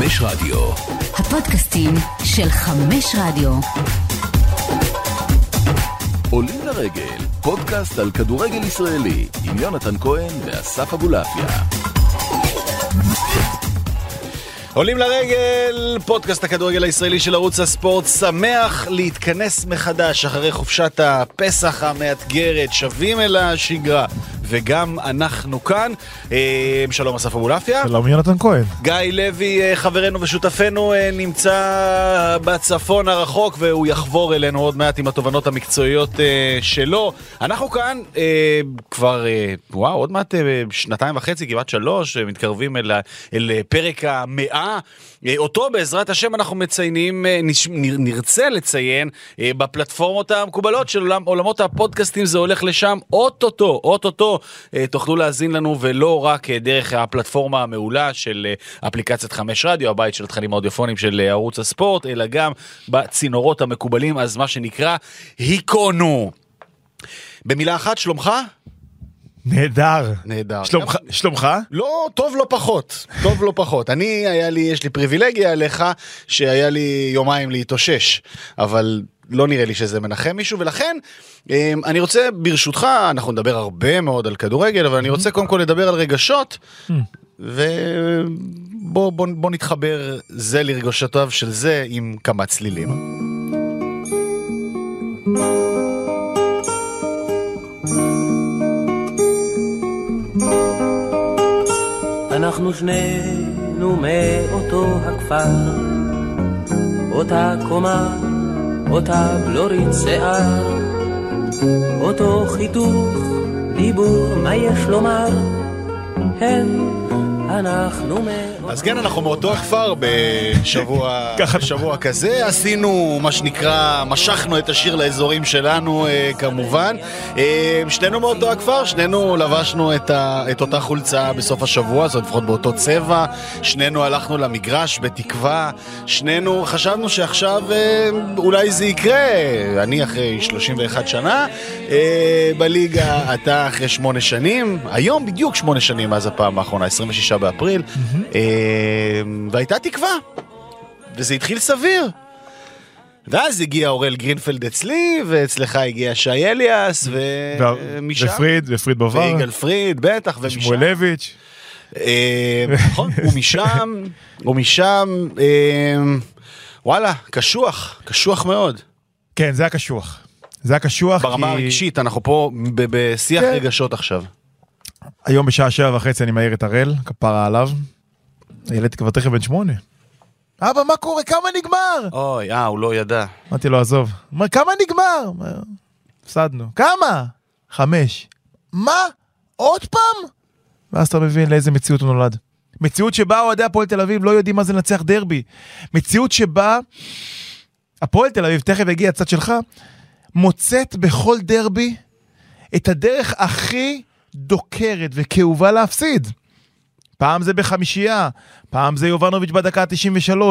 חמש רדיו. הפודקאסטים של חמש רדיו. עולים לרגל, פודקאסט על כדורגל ישראלי, עם יונתן כהן ואסף אבולעפיה. עולים לרגל, פודקאסט הכדורגל הישראלי של ערוץ הספורט, שמח להתכנס מחדש אחרי חופשת הפסח המאתגרת, שבים אל השגרה, וגם אנחנו כאן. אה, שלום אסף אבולעפיה. שלום יונתן כהן. גיא לוי, אה, חברנו ושותפנו, אה, נמצא בצפון הרחוק והוא יחבור אלינו עוד מעט עם התובנות המקצועיות שלו. אנחנו כאן כבר, וואו, עוד מעט שנתיים וחצי, כמעט שלוש, מתקרבים אל, אל פרק המאה. אה, אותו בעזרת השם אנחנו מציינים, נרצה לציין בפלטפורמות המקובלות של עולם, עולמות הפודקאסטים, זה הולך לשם אוטוטו, אוטוטו תוכלו להאזין לנו ולא רק אה, דרך הפלטפורמה המעולה של אה, אפליקציית חמש רדיו, הבית של התכנים האודיופונים של אה, ערוץ הספורט, אלא גם בצינורות המקובלים, אז מה שנקרא, היכונו. במילה אחת, שלומך? נהדר. נהדר. שלומך? שלומך? לא, טוב לא פחות, טוב לא פחות. אני, היה לי, יש לי פריבילגיה עליך, שהיה לי יומיים להתאושש, אבל לא נראה לי שזה מנחם מישהו, ולכן אמ, אני רוצה, ברשותך, אנחנו נדבר הרבה מאוד על כדורגל, אבל אני רוצה קודם כל לדבר על רגשות, ובוא בוא, בוא נתחבר זה לרגשותיו של זה עם כמה צלילים. אנחנו שנינו מאותו הכפר, אותה קומה, אותה בלורית שיער, אותו חיתוך, דיבור, מה יש לומר? הן, אנחנו מאותו... אז כן, אנחנו מאותו הכפר בשבוע. בשבוע כזה, עשינו מה שנקרא, משכנו את השיר לאזורים שלנו אה, כמובן. אה, שנינו מאותו הכפר, שנינו לבשנו את, ה, את אותה חולצה בסוף השבוע, זאת לפחות באותו צבע, שנינו הלכנו למגרש בתקווה, שנינו חשבנו שעכשיו אה, אולי זה יקרה, אני אחרי 31 שנה בליגה, אתה אחרי שמונה שנים, היום בדיוק שמונה שנים מאז הפעם האחרונה, 26 באפריל, אה, והייתה תקווה, וזה התחיל סביר. ואז הגיע אורל גרינפלד אצלי, ואצלך הגיע שי אליאס, ומשם... ופריד, ופריד בבר. ויגאל פריד, בטח, ומשם... שמואלביץ'. אה, נכון, ומשם, ומשם, אה, וואלה, קשוח, קשוח מאוד. כן, זה היה קשוח. זה היה קשוח ברמה כי הרגשית, אנחנו פה בשיח כן. רגשות עכשיו. היום בשעה שבע וחצי אני מעיר את הראל, כפרה עליו. הילד כבר תכף בן שמונה. אבא, מה קורה? כמה נגמר? אוי, אה, הוא לא ידע. אמרתי לו, עזוב. אומר, כמה נגמר? הפסדנו. כמה? חמש. מה? עוד פעם? ואז אתה מבין לאיזה מציאות הוא נולד. מציאות שבה אוהדי הפועל תל אביב לא יודעים מה זה לנצח דרבי. מציאות שבה הפועל תל אביב, תכף יגיע הצד שלך, מוצאת בכל דרבי את הדרך הכי דוקרת וכאובה להפסיד. פעם זה בחמישייה, פעם זה יובנוביץ' בדקה ה-93.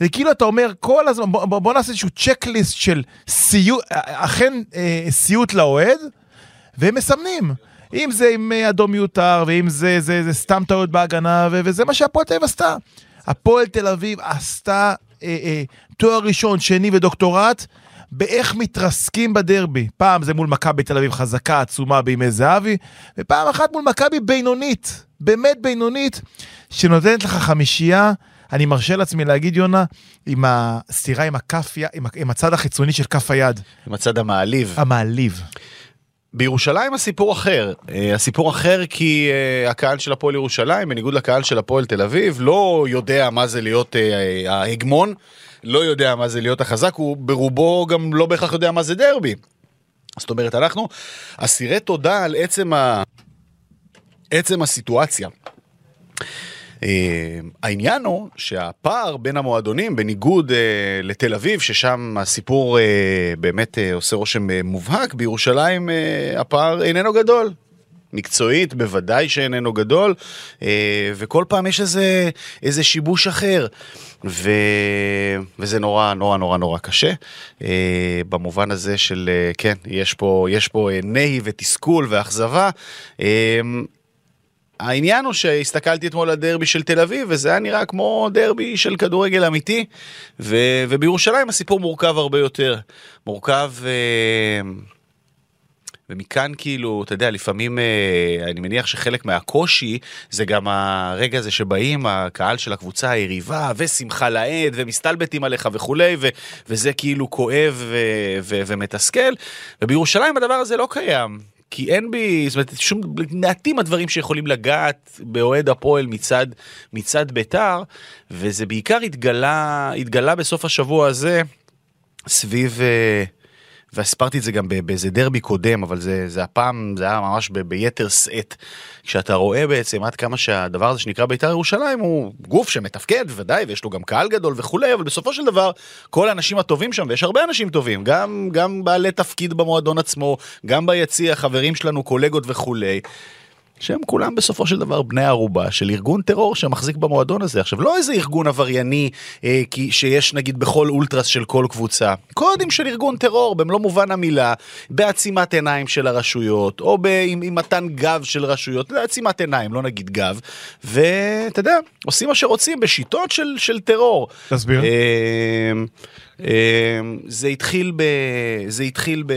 זה כאילו אתה אומר כל הזמן, בוא, בוא, בוא נעשה איזשהו צ'קליסט של סיוט, אכן אה, סיוט לאוהד, והם מסמנים. אם זה עם אה, אדום מיותר, ואם זה, זה, זה סתם טעות בהגנה, ו- וזה מה שהפועל תל אביב עשתה. הפועל תל אביב עשתה אה, אה, תואר ראשון, שני ודוקטורט, באיך מתרסקים בדרבי. פעם זה מול מכבי תל אביב חזקה, עצומה בימי זהבי, ופעם אחת מול מכבי בינונית, באמת בינונית, שנותנת לך חמישייה. אני מרשה לעצמי להגיד, יונה, עם הסתירה עם הכף, עם, עם הצד החיצוני של כף היד, עם הצד המעליב. המעליב. בירושלים הסיפור אחר. אה, הסיפור אחר כי אה, הקהל של הפועל ירושלים, בניגוד לקהל של הפועל תל אביב, לא יודע מה זה להיות אה, ההגמון, לא יודע מה זה להיות החזק, הוא ברובו גם לא בהכרח יודע מה זה דרבי. זאת אומרת, אנחנו אסירי תודה על עצם, ה... עצם הסיטואציה. Uh, העניין הוא שהפער בין המועדונים, בניגוד uh, לתל אביב, ששם הסיפור uh, באמת uh, עושה רושם uh, מובהק, בירושלים uh, הפער איננו גדול. מקצועית בוודאי שאיננו גדול, uh, וכל פעם יש איזה, איזה שיבוש אחר. ו... וזה נורא נורא נורא נורא קשה, uh, במובן הזה של, uh, כן, יש פה, יש פה uh, נהי ותסכול ואכזבה. Uh, העניין הוא שהסתכלתי אתמול על דרבי של תל אביב, וזה היה נראה כמו דרבי של כדורגל אמיתי, ו, ובירושלים הסיפור מורכב הרבה יותר. מורכב... אה, ומכאן כאילו, אתה יודע, לפעמים אה, אני מניח שחלק מהקושי זה גם הרגע הזה שבאים הקהל של הקבוצה היריבה ושמחה לאיד ומסתלבטים עליך וכולי, ו, וזה כאילו כואב ו, ו, ומתסכל, ובירושלים הדבר הזה לא קיים. כי אין בי, זאת אומרת, שום, מעטים הדברים שיכולים לגעת באוהד הפועל מצד, מצד ביתר, וזה בעיקר התגלה, התגלה בסוף השבוע הזה סביב... אה, והסברתי את זה גם באיזה דרבי קודם, אבל זה, זה הפעם, זה היה ממש ב, ביתר שאת. כשאתה רואה בעצם עד כמה שהדבר הזה שנקרא בית"ר ירושלים הוא גוף שמתפקד בוודאי ויש לו גם קהל גדול וכולי, אבל בסופו של דבר כל האנשים הטובים שם, ויש הרבה אנשים טובים, גם, גם בעלי תפקיד במועדון עצמו, גם ביציע, חברים שלנו, קולגות וכולי. שהם כולם בסופו של דבר בני ערובה של ארגון טרור שמחזיק במועדון הזה. עכשיו, לא איזה ארגון עברייני אה, כי, שיש נגיד בכל אולטרס של כל קבוצה, קודים של ארגון טרור במלוא מובן המילה, בעצימת עיניים של הרשויות, או ב, עם, עם מתן גב של רשויות, בעצימת עיניים, לא נגיד גב, ואתה יודע, עושים מה שרוצים בשיטות של, של טרור. תסביר. אה, אה, זה התחיל ב... זה התחיל ב...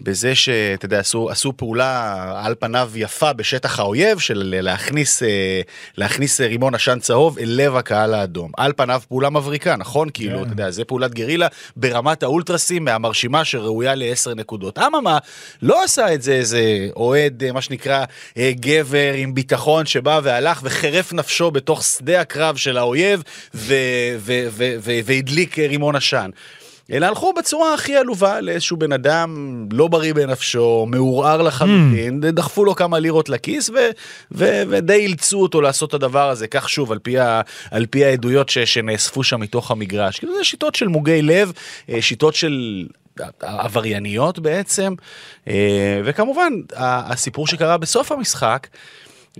בזה שאתה יודע, עשו, עשו פעולה על פניו יפה בשטח האויב של להכניס, אה, להכניס רימון עשן צהוב אל לב הקהל האדום. על פניו פעולה מבריקה, נכון? כאילו, כן. אתה יודע, זה פעולת גרילה ברמת האולטרסים מהמרשימה שראויה לעשר נקודות. אממה, לא עשה את זה איזה אוהד, אה, מה שנקרא, אה, גבר עם ביטחון שבא והלך וחירף נפשו בתוך שדה הקרב של האויב והדליק רימון עשן. אלא הלכו בצורה הכי עלובה לאיזשהו בן אדם לא בריא בנפשו, מעורער לחלוטין, mm. דחפו לו כמה לירות לכיס ו- ו- ודי אילצו אותו לעשות את הדבר הזה, כך שוב, על פי, ה- על פי העדויות ש- שנאספו שם מתוך המגרש. כאילו זה שיטות של מוגי לב, אה, שיטות של עברייניות בעצם, אה, וכמובן הסיפור שקרה בסוף המשחק.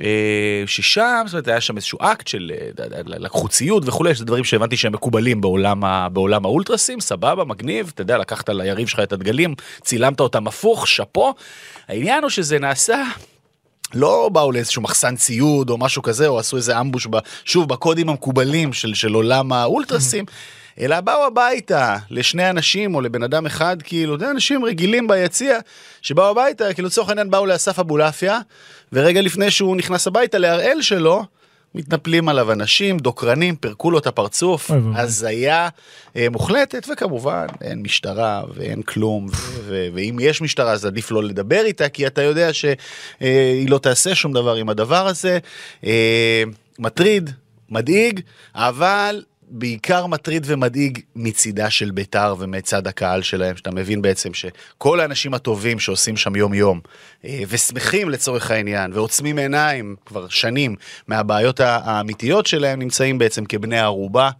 אה, ששם, זאת אומרת, היה שם איזשהו אקט של אה, לקחו ציוד וכולי, שזה דברים שהבנתי שהם מקובלים בעולם, בעולם האולטרסים, סבבה, מגניב, אתה יודע, לקחת ליריב שלך את הדגלים, צילמת אותם הפוך, שאפו. העניין הוא שזה נעשה לא באו לאיזשהו מחסן ציוד או משהו כזה, או עשו איזה אמבוש, ב, שוב, בקודים המקובלים של, של עולם האולטרסים, אלא באו הביתה לשני אנשים או לבן אדם אחד, כאילו, זה אנשים רגילים ביציע, שבאו הביתה, כאילו לצורך העניין באו לאסף אבולעפיה, ורגע לפני שהוא נכנס הביתה להראל שלו, מתנפלים עליו אנשים, דוקרנים, פירקו לו את הפרצוף, הזיה אה, מוחלטת, וכמובן אין משטרה ואין כלום, ואם יש משטרה אז עדיף לא לדבר איתה, כי אתה יודע שהיא אה, לא תעשה שום דבר עם הדבר הזה. אה, מטריד, מדאיג, אבל בעיקר מטריד ומדאיג מצידה של בית"ר ומצד הקהל שלהם, שאתה מבין בעצם שכל האנשים הטובים שעושים שם יום-יום, אה, ושמחים לצורך העניין, ועוצמים עיניים כבר שנים מהבעיות האמיתיות שלהם, נמצאים בעצם כבני ערובה.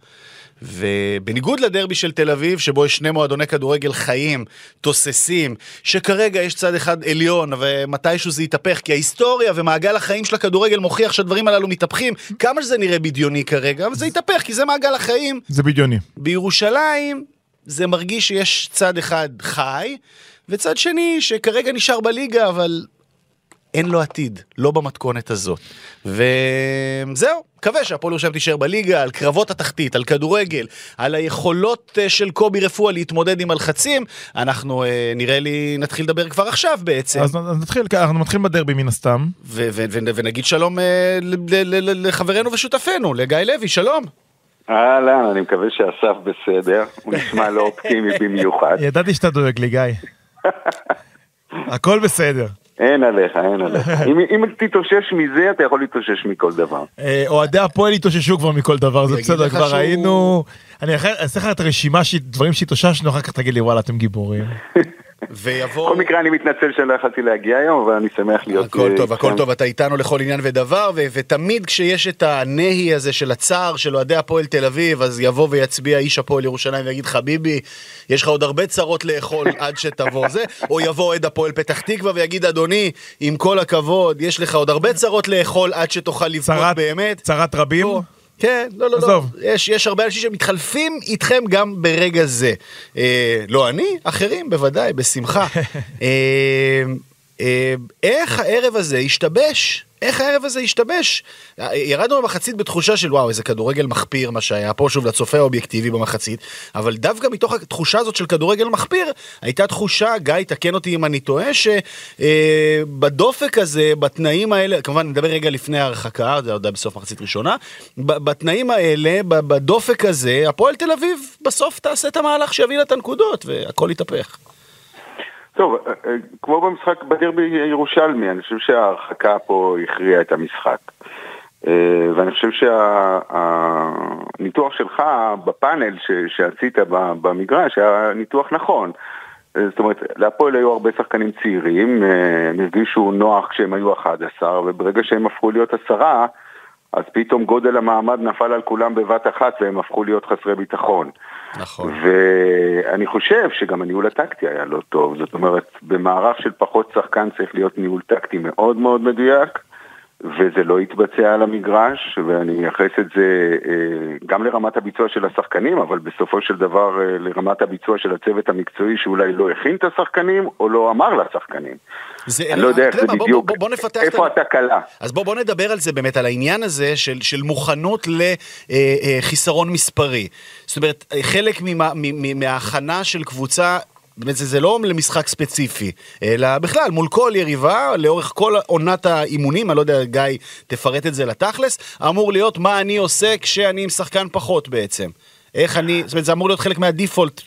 ובניגוד לדרבי של תל אביב, שבו יש שני מועדוני כדורגל חיים, תוססים, שכרגע יש צד אחד עליון, ומתישהו זה יתהפך, כי ההיסטוריה ומעגל החיים של הכדורגל מוכיח שהדברים הללו מתהפכים, כמה שזה נראה בדיוני כרגע, אבל זה יתהפך, כי זה מעגל החיים. זה בדיוני. בירושלים זה מרגיש שיש צד אחד חי, וצד שני שכרגע נשאר בליגה, אבל אין לו עתיד, לא במתכונת הזאת. וזהו, מקווה שהפועל ירושלים תישאר בליגה, על קרבות התחתית, על כדורגל, על היכולות אה, של קובי רפואה להתמודד עם הלחצים. אנחנו אה, נראה לי נתחיל לדבר כבר עכשיו בעצם. אז נתחיל, אנחנו מתחילים בדרבי מן הסתם. ונגיד שלום אה, לחברנו ושותפנו, לגיא לוי, שלום. אהלן, אני מקווה שאסף בסדר, הוא נשמע לא אופטימי במיוחד. ידעתי שאתה דואג לי, גיא. הכל בסדר. אין עליך, אין עליך. אם, אם תתאושש מזה, אתה יכול להתאושש מכל דבר. אה, אוהדי הפועל התאוששו כבר מכל דבר, זה בסדר, כבר ראינו... אני אעשה לך את הרשימה של דברים שהתאוששנו, אחר כך תגיד לי, וואלה, אתם גיבורים. ויבוא... בכל מקרה אני מתנצל שלא יכלתי להגיע היום, אבל אני שמח להיות... הכל טוב, הכל טוב, אתה איתנו לכל עניין ודבר, ותמיד כשיש את הנהי הזה של הצער של אוהדי הפועל תל אביב, אז יבוא ויצביע איש הפועל ירושלים ויגיד חביבי, יש לך עוד הרבה צרות לאכול עד שתבוא זה, או יבוא אוהד הפועל פתח תקווה ויגיד אדוני, עם כל הכבוד, יש לך עוד הרבה צרות לאכול עד שתוכל לבכות באמת. צרת רבים? כן, לא, לא, לא. יש, יש הרבה אנשים שמתחלפים איתכם גם ברגע זה. אה, לא אני, אחרים, בוודאי, בשמחה. אה, איך הערב הזה השתבש? איך הערב הזה השתבש? אה, ירדנו במחצית בתחושה של וואו איזה כדורגל מחפיר מה שהיה פה שוב לצופה האובייקטיבי במחצית אבל דווקא מתוך התחושה הזאת של כדורגל מחפיר הייתה תחושה גיא תקן אותי אם אני טועה שבדופק הזה בתנאים האלה כמובן נדבר רגע לפני ההרחקה זה עוד היה בסוף מחצית ראשונה בתנאים האלה בדופק הזה הפועל תל אביב בסוף תעשה את המהלך שיביא לה את הנקודות והכל יתהפך. טוב, אה, אה, כמו במשחק בדרבי ירושלמי, אני חושב שההרחקה פה הכריעה את המשחק. אה, ואני חושב שהניתוח שלך בפאנל ש- שעשית במגרש היה ניתוח נכון. זאת אומרת, להפועל היו הרבה שחקנים צעירים, הם הרגישו נוח כשהם היו 11, וברגע שהם הפכו להיות עשרה, אז פתאום גודל המעמד נפל על כולם בבת אחת והם הפכו להיות חסרי ביטחון. נכון. ואני חושב שגם הניהול הטקטי היה לא טוב, זאת אומרת, במערך של פחות שחקן צריך להיות ניהול טקטי מאוד מאוד מדויק, וזה לא התבצע על המגרש, ואני מייחס את זה אה, גם לרמת הביצוע של השחקנים, אבל בסופו של דבר אה, לרמת הביצוע של הצוות המקצועי שאולי לא הכין את השחקנים, או לא אמר לשחקנים. זה, אני לא יודע איך זה בוא- בדיוק, בוא, בוא נפתח איפה התקלה. אז בוא, בוא נדבר על זה באמת, על העניין הזה של, של מוכנות לחיסרון מספרי. זאת אומרת, חלק ממה, מההכנה של קבוצה, באמת זה, זה לא למשחק ספציפי, אלא בכלל, מול כל יריבה, לאורך כל עונת האימונים, אני לא יודע, גיא, תפרט את זה לתכלס, אמור להיות מה אני עושה כשאני עם שחקן פחות בעצם. איך אני, זאת אומרת, זה אמור להיות חלק מהדיפולט.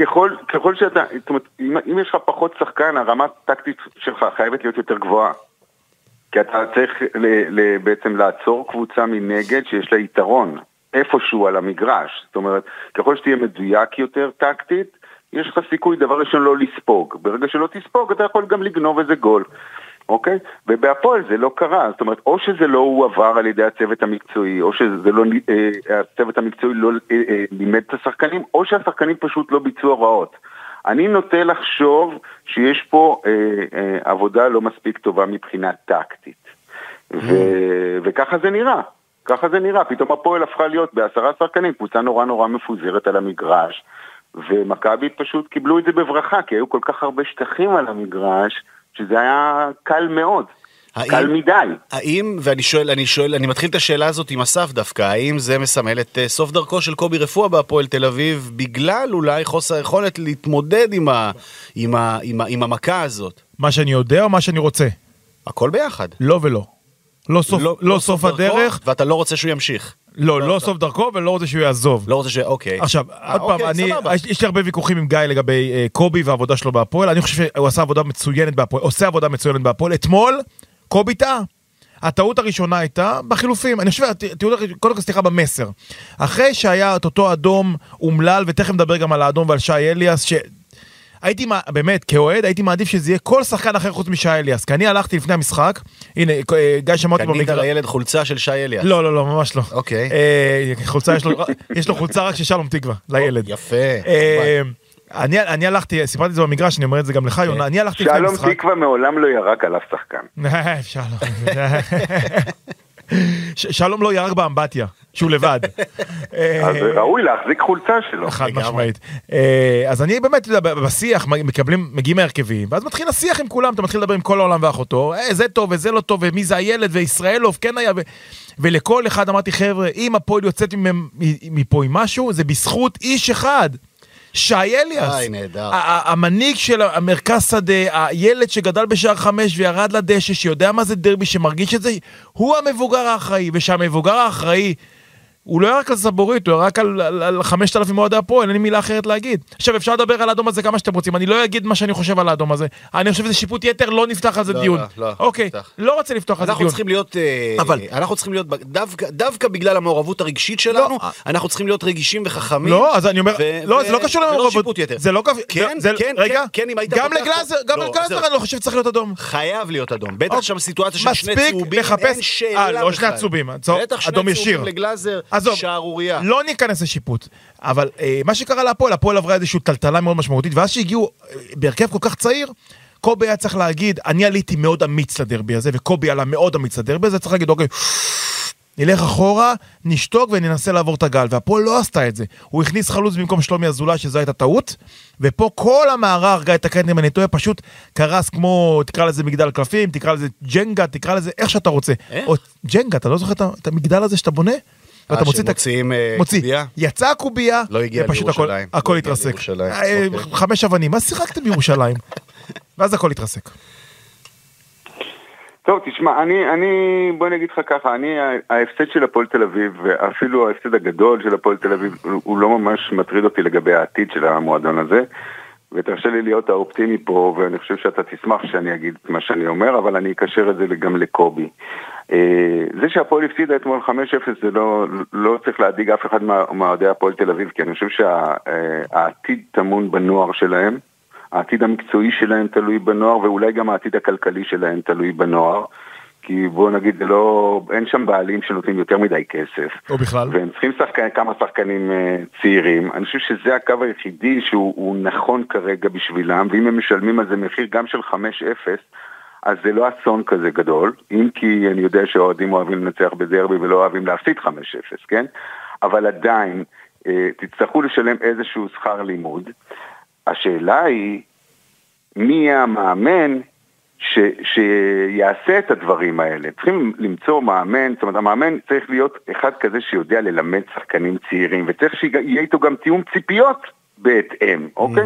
ככל, ככל שאתה, זאת אומרת, אם, אם יש לך פחות שחקן, הרמה הטקטית שלך חייבת להיות יותר גבוהה. כי אתה צריך ל, ל, בעצם לעצור קבוצה מנגד שיש לה יתרון איפשהו על המגרש. זאת אומרת, ככל שתהיה מדויק יותר טקטית, יש לך סיכוי דבר ראשון לא לספוג. ברגע שלא תספוג, אתה יכול גם לגנוב איזה גול. אוקיי? ובהפועל זה לא קרה, זאת אומרת, או שזה לא הועבר על ידי הצוות המקצועי, או שזה לא, אה, הצוות המקצועי לא אה, אה, לימד את השחקנים, או שהשחקנים פשוט לא ביצעו הוראות. אני נוטה לחשוב שיש פה אה, אה, עבודה לא מספיק טובה מבחינה טקטית. ו... וככה זה נראה, ככה זה נראה. פתאום הפועל הפכה להיות בעשרה שחקנים, קבוצה נורא נורא מפוזרת על המגרש, ומכבי פשוט קיבלו את זה בברכה, כי היו כל כך הרבה שטחים על המגרש, שזה היה קל מאוד. האם- קל מדי. האם, ואני שואל, אני שואל, אני מתחיל את השאלה הזאת עם אסף דווקא, האם זה מסמל את אה, סוף דרכו של קובי רפואה בהפועל תל אביב, בגלל אולי חוסר היכולת להתמודד עם, ה, עם, ה, עם, ה, עם המכה הזאת? מה שאני יודע או מה שאני רוצה? הכל ביחד. לא ולא. לא סוף, לא, סוף דרכו, הדרך, ואתה לא רוצה שהוא ימשיך. לא, לא סוף דרכו ולא רוצה שהוא יעזוב. לא רוצה ש... אוקיי. עכשיו, אה, עוד פעם, אוקיי, אני, סבבה. יש, לי הרבה ויכוחים עם גיא לגבי אה, קובי והעבודה שלו בהפועל, אני חושב שהוא עשה עבודה מצוינת בהפועל, עושה עבודה מצוינת בהפועל. אתמול, קובי טעה. הטעות הראשונה הייתה בחילופים, אני חושב, הטעות הראשונה- קודם כל סליחה במסר. אחרי שהיה את אותו אדום אומלל, ותכף נדבר גם על האדום ועל שי אליאס, ש... הייתי, באמת, כאוהד, הייתי מעדיף שזה יהיה כל שחקן אחר חוץ משי אליאס. כי אני הלכתי לפני המשחק, הנה, אה, גיא שמע אותי קנית במגרש. לילד חולצה של שי אליאס. לא, לא, לא, ממש לא. אוקיי. אה, חולצה, יש לו, יש לו חולצה רק של שלום תקווה, לילד. יפה. אה, אני, אני הלכתי, סיפרתי את זה במגרש, אני אומר את זה גם לך, יונה, אני הלכתי לפני שלום המשחק. תקווה מעולם לא ירק על אף שחקן. אה, שלום. שלום לא ירק באמבטיה, שהוא לבד. אה, אז ראוי להחזיק חולצה שלו. חד. משמעית. אה, אז אני באמת, בשיח מקבלים, מגיעים ההרכבים, ואז מתחיל השיח עם כולם, אתה מתחיל לדבר עם כל העולם ואחותו, אה, זה טוב וזה לא טוב, ומי זה הילד, וישראלוב כן היה. ולכל אחד אמרתי, חבר'ה, אם הפועל יוצאת מפה עם משהו, זה בזכות איש אחד. שי אליאס, איי, נהדר. המנהיג של המרכז שדה, הילד שגדל בשער חמש וירד לדשא, שיודע מה זה דרבי, שמרגיש את זה, הוא המבוגר האחראי, ושהמבוגר האחראי הוא לא ירק על סבורית, הוא ירק על, על, על 5,000 אוהדי הפועל, אין לי מילה אחרת להגיד. עכשיו אפשר לדבר על האדום הזה כמה שאתם רוצים, אני לא אגיד מה שאני חושב על האדום הזה. אני חושב שזה שיפוט יתר, לא נפתח על זה לא, דיון. לא, לא, אוקיי, נפתח. לא רוצה לפתוח על זה אנחנו דיון. צריכים להיות, אה, אבל- אנחנו צריכים להיות, דווקא, דווקא בגלל המעורבות הרגשית שלנו, אה. אנחנו צריכים להיות רגישים וחכמים. לא, אז אני אומר, ו- לא, ו- זה לא קשור למעורבות. שיפוט יתר. זה לא קשור, כן, זה- כן, רגע, כן, כן, אם היית גם לגלאזר, גם לא, לגלאזר. אני לא חושב שצריך להיות אדום. חייב להיות אדום. בטח אוקיי. שם סיטואציה של שני צהובים, אין שאלה אה, לא, שני בכלל. עצובים, צהוב- בטח שני אדום ישיר. עזוב, שערורייה. לא ניכנס לשיפוט, אבל אה, מה שקרה להפועל, הפועל עברה איזושהי טלטלה מאוד משמעותית, ואז שהגיעו אה, בהרכב כל כך צעיר, קובי היה צריך להגיד, אני עליתי מאוד אמיץ לדרבי הזה, וקובי עלה מאוד אמיץ לדרבי הזה, צריך להגיד, אוקיי, נלך אחורה, נשתוק וננסה לעבור את הגל. והפועל לא עשתה את זה. הוא הכניס חלוץ במקום שלומי אזולאי, שזו הייתה טעות, ופה כל המערך, גיא תקן אם אני טועה, פשוט קרס כמו, תקרא לזה מגדל קלפים, תקרא לזה ג'נגה, תקרא לזה איך שאתה רוצה. איך? או ג'נגה, אתה לא זוכר את המגדל הזה שאתה בונה? ואתה מוציא את ה- שמוציאים, אה, מוציא, קובייה? יצא הקובייה, לא הגיע ופשוט הכל- לירושלים. הכל לא הגיע התרסק. לירושלים, אה, אוקיי. חמש אבנים, מה שיחקתם בירושלים? ואז הכל התרסק. טוב, תשמע, אני, אני, בוא אני אגיד לך ככה, אני, ההפסד של הפועל תל אביב, ואפילו ההפסד הגדול של הפועל תל אביב, הוא- הוא לא ממש מטריד אותי לגבי העתיד של המועדון הזה, ותרשה לי להיות האופטימי פה, ואני חושב שאתה תשמח שאני אגיד את מה שאני אומר, אבל אני אקשר את זה גם לקובי. אה, זה שהפועל הפסידה אתמול 5-0 זה לא, לא צריך להדאיג אף אחד מה- מאוהדי הפועל תל אביב, כי אני חושב שהעתיד טמון בנוער שלהם. העתיד המקצועי שלהם תלוי בנוער, ואולי גם העתיד הכלכלי שלהם תלוי בנוער. כי בוא נגיד, זה לא, אין שם בעלים שנותנים יותר מדי כסף. או בכלל. והם צריכים שחקן, כמה שחקנים אה, צעירים. אני חושב שזה הקו היחידי שהוא הוא נכון כרגע בשבילם, ואם הם משלמים על זה מחיר גם של 5-0, אז זה לא אסון כזה גדול, אם כי אני יודע שהאוהדים אוהבים לנצח בדרבי ולא אוהבים להפסיד 5-0, כן? אבל עדיין, אה, תצטרכו לשלם איזשהו שכר לימוד. השאלה היא, מי יהיה המאמן ש, שיעשה את הדברים האלה. צריכים למצוא מאמן, זאת אומרת המאמן צריך להיות אחד כזה שיודע ללמד שחקנים צעירים, וצריך שיהיה איתו גם תיאום ציפיות בהתאם, אוקיי?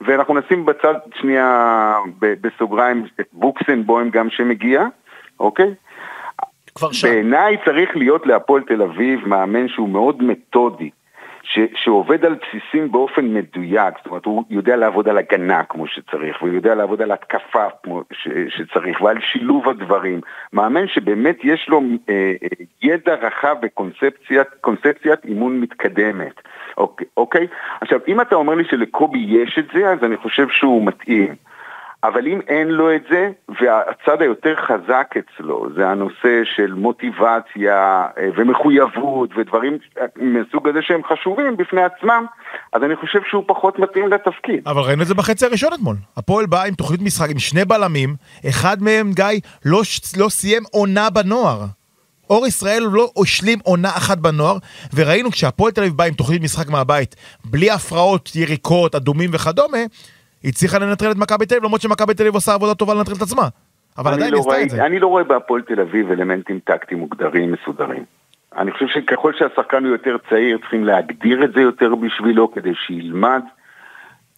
ואנחנו נשים בצד שנייה ב- בסוגריים את בוקסנבוים גם שמגיע, אוקיי? כבר שם. בעיניי צריך להיות להפועל תל אביב מאמן שהוא מאוד מתודי, ש, שעובד על בסיסים באופן מדויק, זאת אומרת הוא יודע לעבוד על הגנה כמו שצריך, והוא יודע לעבוד על התקפה כמו ש, שצריך, ועל שילוב הדברים. מאמן שבאמת יש לו אה, ידע רחב וקונספציית אימון מתקדמת. אוקיי, אוקיי? עכשיו, אם אתה אומר לי שלקובי יש את זה, אז אני חושב שהוא מתאים. אבל אם אין לו את זה, והצד היותר חזק אצלו זה הנושא של מוטיבציה אה, ומחויבות ודברים מסוג הזה שהם חשובים בפני עצמם, אז אני חושב שהוא פחות מתאים לתפקיד. אבל ראינו את זה בחצי הראשון אתמול. הפועל בא עם תוכנית משחק עם שני בלמים, אחד מהם, גיא, לא, לא סיים עונה בנוער. אור ישראל לא השלים עונה אחת בנוער, וראינו כשהפועל תל אביב בא עם תוכנית משחק מהבית, בלי הפרעות, יריקות, אדומים וכדומה, הצליחה לנטרל את מכבי תל אביב, למרות שמכבי תל אביב עושה עבודה טובה לנטרל את עצמה. אבל עדיין לא עשתה את זה. אני לא רואה בהפועל תל אביב אלמנטים טקטיים מוגדרים, מסודרים. אני חושב שככל שהשחקן הוא יותר צעיר, צריכים להגדיר את זה יותר בשבילו כדי שילמד.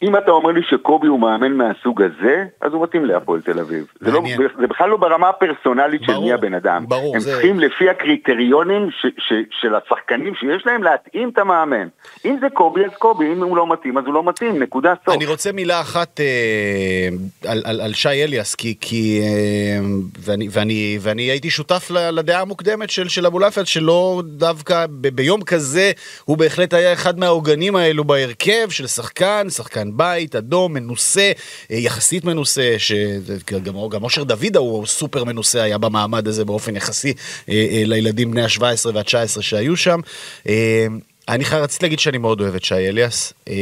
אם אתה אומר לי שקובי הוא מאמן מהסוג הזה, אז הוא מתאים להפועל תל אביב. זה, לא. זה בכלל לא ברמה הפרסונלית של מי הבן אדם. ברור, הם זה- צריכים לפי הקריטריונים ש, ש, של השחקנים שיש להם להתאים את המאמן. אם זה קובי אז קובי, אם הוא לא מתאים אז הוא לא מתאים, נקודה סוף. אני רוצה מילה אחת אה, על, על, על שי אליאס, כי, כי אה, ואני, ואני, ואני הייתי שותף לדעה המוקדמת של, של אבולעפיה, שלא דווקא ב, ביום כזה, הוא בהחלט היה אחד מהעוגנים האלו בהרכב של שחקן, שחקן בית, אדום, מנוסה, אה, יחסית מנוסה, שגם גם אושר דוידה הוא סופר מנוסה, היה במעמד הזה באופן יחסי אה, אה, לילדים בני ה-17 וה-19 שהיו שם. אני חי- רציתי להגיד שאני מאוד אוהב את שי אליאס, אה,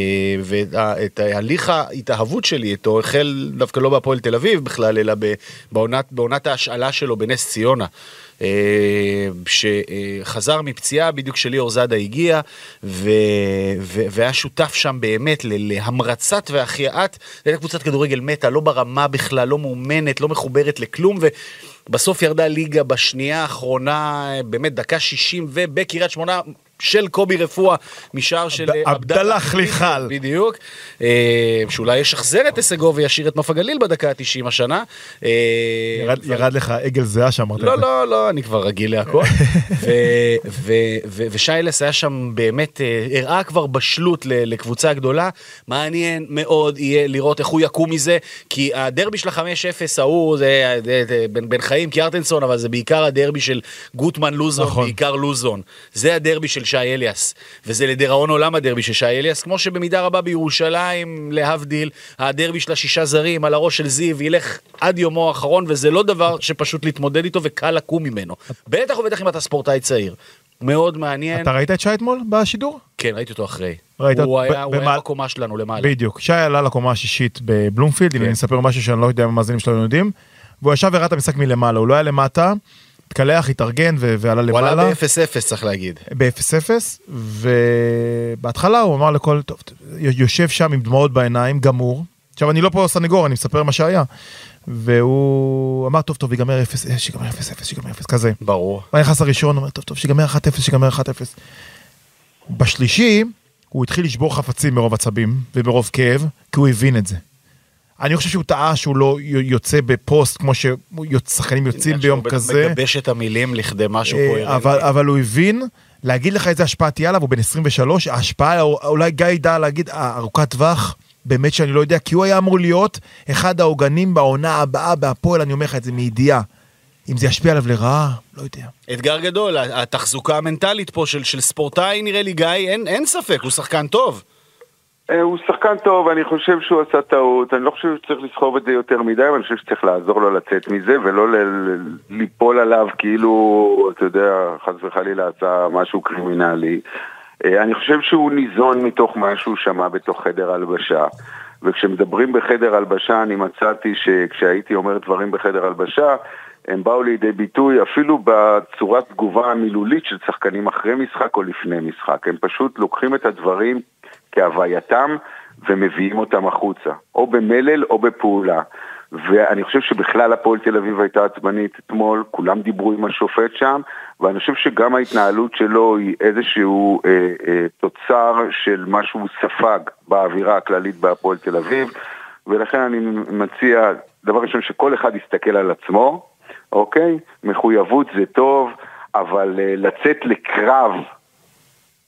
ואת הליך ההתאהבות שלי איתו החל דווקא לא בהפועל תל אביב בכלל, אלא בעונת, בעונת ההשאלה שלו בנס ציונה. אה, שחזר מפציעה בדיוק כשליאור זאדה הגיע ו- ו- והיה שותף שם באמת להמרצת והחייאת, זו הייתה קבוצת כדורגל מתה, לא ברמה בכלל, לא מאומנת, לא מחוברת לכלום ובסוף ירדה ליגה בשנייה האחרונה, באמת דקה 60 ובקריית שמונה של קובי רפואה משער של עבד- עבדאללה חליחל. בדיוק, אה, שאולי ישחזר את הישגו וישאיר את נוף הגליל בדקה ה-90 השנה. אה, ירד- לך עגל זהה שאמרת לא. לא, לא, אני כבר רגיל להכל. ושיילס היה שם באמת, אה, הראה כבר בשלות לקבוצה גדולה. מעניין מאוד יהיה לראות איך הוא יקום מזה, כי הדרבי של ה-5-0 ההוא, זה זה- זה בן בן חיים קיארטנסון, אבל זה בעיקר הדרבי של גוטמן לוזון, נכון. בעיקר לוזון. זה הדרבי של שי אליאס, וזה לדיראון עולם הדרבי של שי אליאס, כמו שבמידה רבה בירושלים, להבדיל, הדרבי של השישה זרים על הראש של זיו ילך עד יומו האחרון, וזה לא דבר שפשוט להתמודד איתו וקל לקום ממנו. בטח ובטח אם אתה ספורטאי צעיר. מאוד מעניין. אתה ראית את שי אתמול בשידור? כן, ראיתי אותו אחרי. ראית? הוא היה הוא היה בקומה שלנו למעלה. בדיוק. שי עלה לקומה השישית בבלומפילד, אם כן. אני אספר משהו שאני לא יודע אם המאזינים שלנו יודעים, והוא ישב וראה את המשחק מלמעלה, הוא לא היה למטה, התקלח, התארגן ו- ועלה הוא עלה למעלה. ב-0-0 צריך להגיד. ב-0-0, ובהתחלה הוא אמר לכל, טוב, יושב שם עם דמעות בעיניים, גמור. עכשיו, אני לא פה סנגור, אני מספר מה שהיה. והוא אמר, טוב, טוב, ייגמר 0, אה, שיגמר 0-0, שיגמר 0, כזה. ברור. הוא נכנס הראשון, אומר, טוב, טוב, שיגמר 1-0, שיגמר 1-0. בשלישי, הוא התחיל לשבור חפצים מרוב עצבים ומרוב כאב, כי הוא הבין את זה. אני חושב שהוא טעה שהוא לא יוצא בפוסט כמו ששחקנים יוצאים ביום כזה. מגבש את המילים לכדי משהו אה, קוהרנטי. אבל, אבל הוא הבין, להגיד לך איזה השפעה תהיה עליו, הוא בן 23, ההשפעה, אולי גיא ידע להגיד, אה, ארוכת טווח, באמת שאני לא יודע, כי הוא היה אמור להיות אחד העוגנים בעונה הבאה בהפועל, אני אומר לך את זה מידיעה. אם זה ישפיע עליו לרעה, לא יודע. אתגר גדול, התחזוקה המנטלית פה של, של ספורטאי נראה לי גיא, אין, אין ספק, הוא שחקן טוב. אה, הוא שחקן טוב, אני חושב שהוא עשה טעות, אני לא חושב שצריך לסחוב את זה יותר מדי, אבל אני חושב שצריך לעזור לו לצאת מזה, ולא ל- ל- ליפול עליו כאילו, אתה יודע, חס וחלילה עשה משהו קרימינלי. אה, אני חושב שהוא ניזון מתוך מה שהוא שמע בתוך חדר הלבשה. וכשמדברים בחדר הלבשה, אני מצאתי שכשהייתי אומר דברים בחדר הלבשה, הם באו לידי ביטוי אפילו בצורת תגובה המילולית של שחקנים אחרי משחק או לפני משחק. הם פשוט לוקחים את הדברים כהווייתם ומביאים אותם החוצה, או במלל או בפעולה. ואני חושב שבכלל הפועל תל אביב הייתה עצבנית אתמול, כולם דיברו עם השופט שם, ואני חושב שגם ההתנהלות שלו היא איזשהו אה, אה, תוצר של מה שהוא ספג באווירה הכללית בהפועל תל אביב, ולכן אני מציע, דבר ראשון, שכל אחד יסתכל על עצמו, אוקיי? מחויבות זה טוב, אבל אה, לצאת לקרב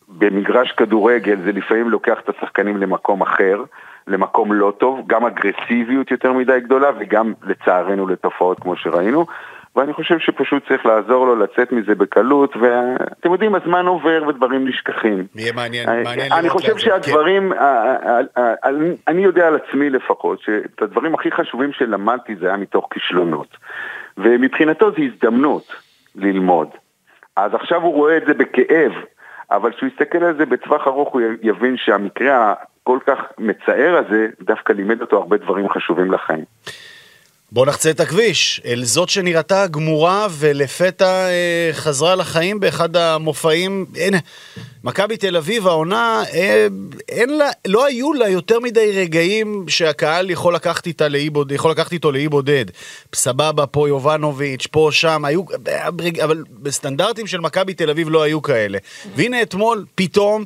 במגרש כדורגל זה לפעמים לוקח את השחקנים למקום אחר, למקום לא טוב, גם אגרסיביות יותר מדי גדולה וגם לצערנו לתופעות כמו שראינו. ואני חושב שפשוט צריך לעזור לו לצאת מזה בקלות, ואתם יודעים, הזמן עובר ודברים נשכחים. יהיה מעניין, אני- מעניין אני לראות חושב לאן זה- כן. שהדברים, אני יודע על עצמי לפחות, שאת הדברים הכי חשובים שלמדתי זה היה מתוך כישלונות. ומבחינתו זו הזדמנות ללמוד. אז עכשיו הוא רואה את זה בכאב, אבל כשהוא יסתכל על זה בטווח ארוך הוא יבין שהמקרה הכל כך מצער הזה דווקא לימד אותו הרבה דברים חשובים לחיים. בוא נחצה את הכביש, אל זאת שנראתה גמורה ולפתע אה, חזרה לחיים באחד המופעים. אין, מכבי תל אביב העונה, אה, אין לה, לא היו לה יותר מדי רגעים שהקהל יכול לקחת, איתה לאי בודד, יכול לקחת איתו לאי בודד. סבבה, פה יובנוביץ', פה, שם, היו, אבל בסטנדרטים של מכבי תל אביב לא היו כאלה. והנה אתמול, פתאום,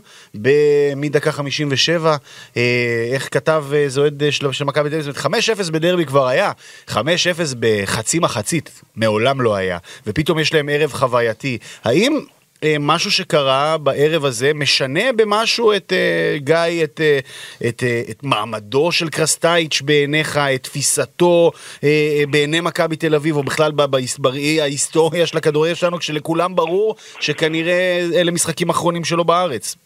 מדקה 57, אה, איך כתב אה, זה אוהד של, מכבי תל אביב, 5-0 בדרבי כבר היה, 5-0 בחצי מחצית, מעולם לא היה, ופתאום יש להם ערב חווייתי. האם אה, משהו שקרה בערב הזה משנה במשהו את אה, גיא, את, אה, את, אה, את מעמדו של קרסטייץ' בעיניך, את תפיסתו אה, אה, בעיני מכבי תל אביב, או בכלל בראי ההיסטוריה של הכדורגל שלנו, כשלכולם ברור שכנראה אלה משחקים אחרונים שלו בארץ.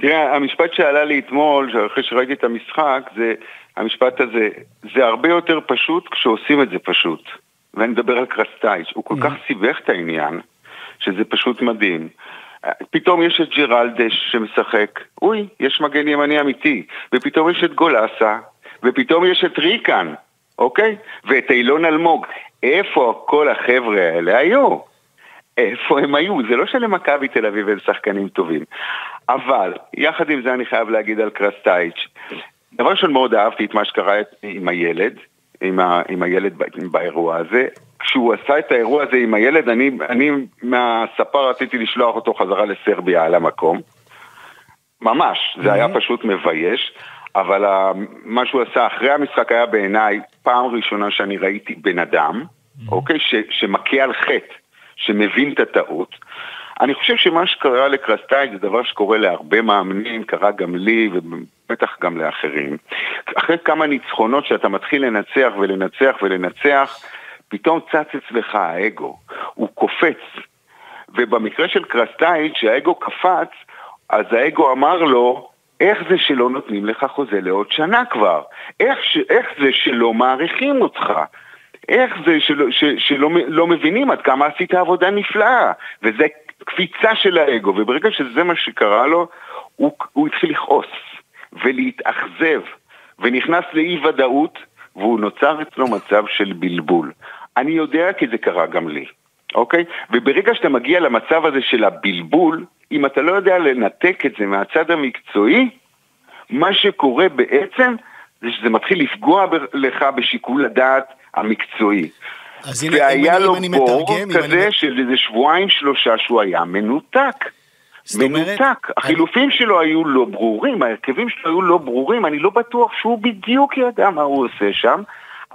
תראה, המשפט שעלה לי אתמול, אחרי שראיתי את המשחק, זה, המשפט הזה, זה הרבה יותר פשוט כשעושים את זה פשוט. ואני מדבר על קרסטייץ', הוא כל כך סיבך את העניין, שזה פשוט מדהים. פתאום יש את ג'רלדש שמשחק, אוי, יש מגן ימני אמיתי, ופתאום יש את גולסה, ופתאום יש את ריקן, אוקיי? ואת אילון אלמוג. איפה כל החבר'ה האלה היו? איפה הם היו? זה לא שלמכבי תל אביב הם שחקנים טובים. אבל, יחד עם זה אני חייב להגיד על קרסטייץ'. דבר ראשון מאוד אהבתי את מה שקרה עם הילד, עם, ה, עם הילד באירוע הזה. כשהוא עשה את האירוע הזה עם הילד, אני, אני מהספר רציתי לשלוח אותו חזרה לסרביה על המקום. ממש, זה היה פשוט מבייש. אבל מה שהוא עשה אחרי המשחק היה בעיניי פעם ראשונה שאני ראיתי בן אדם, אוקיי, ש, שמכה על חטא, שמבין את הטעות. אני חושב שמה שקרה לקרסטייץ' זה דבר שקורה להרבה מאמנים, קרה גם לי ובטח גם לאחרים. אחרי כמה ניצחונות שאתה מתחיל לנצח ולנצח ולנצח, פתאום צץ אצלך האגו, הוא קופץ. ובמקרה של קרסטייץ', שהאגו קפץ, אז האגו אמר לו, איך זה שלא נותנים לך חוזה לעוד שנה כבר? איך, ש, איך זה שלא מעריכים אותך? איך זה שלא, ש, שלא לא מבינים עד כמה עשית עבודה נפלאה? וזה קפיצה של האגו, וברגע שזה מה שקרה לו, הוא, הוא התחיל לכעוס ולהתאכזב, ונכנס לאי ודאות, והוא נוצר אצלו מצב של בלבול. אני יודע כי זה קרה גם לי. אוקיי? וברגע שאתה מגיע למצב הזה של הבלבול, אם אתה לא יודע לנתק את זה מהצד המקצועי, מה שקורה בעצם זה שזה מתחיל לפגוע ב- לך בשיקול הדעת המקצועי. והיה לו בור כזה אני- של איזה שבועיים שלושה שהוא היה מנותק. מנותק. החילופים שלו היו לא ברורים, ההרכבים שלו היו לא ברורים, אני לא בטוח שהוא בדיוק ידע מה הוא עושה שם,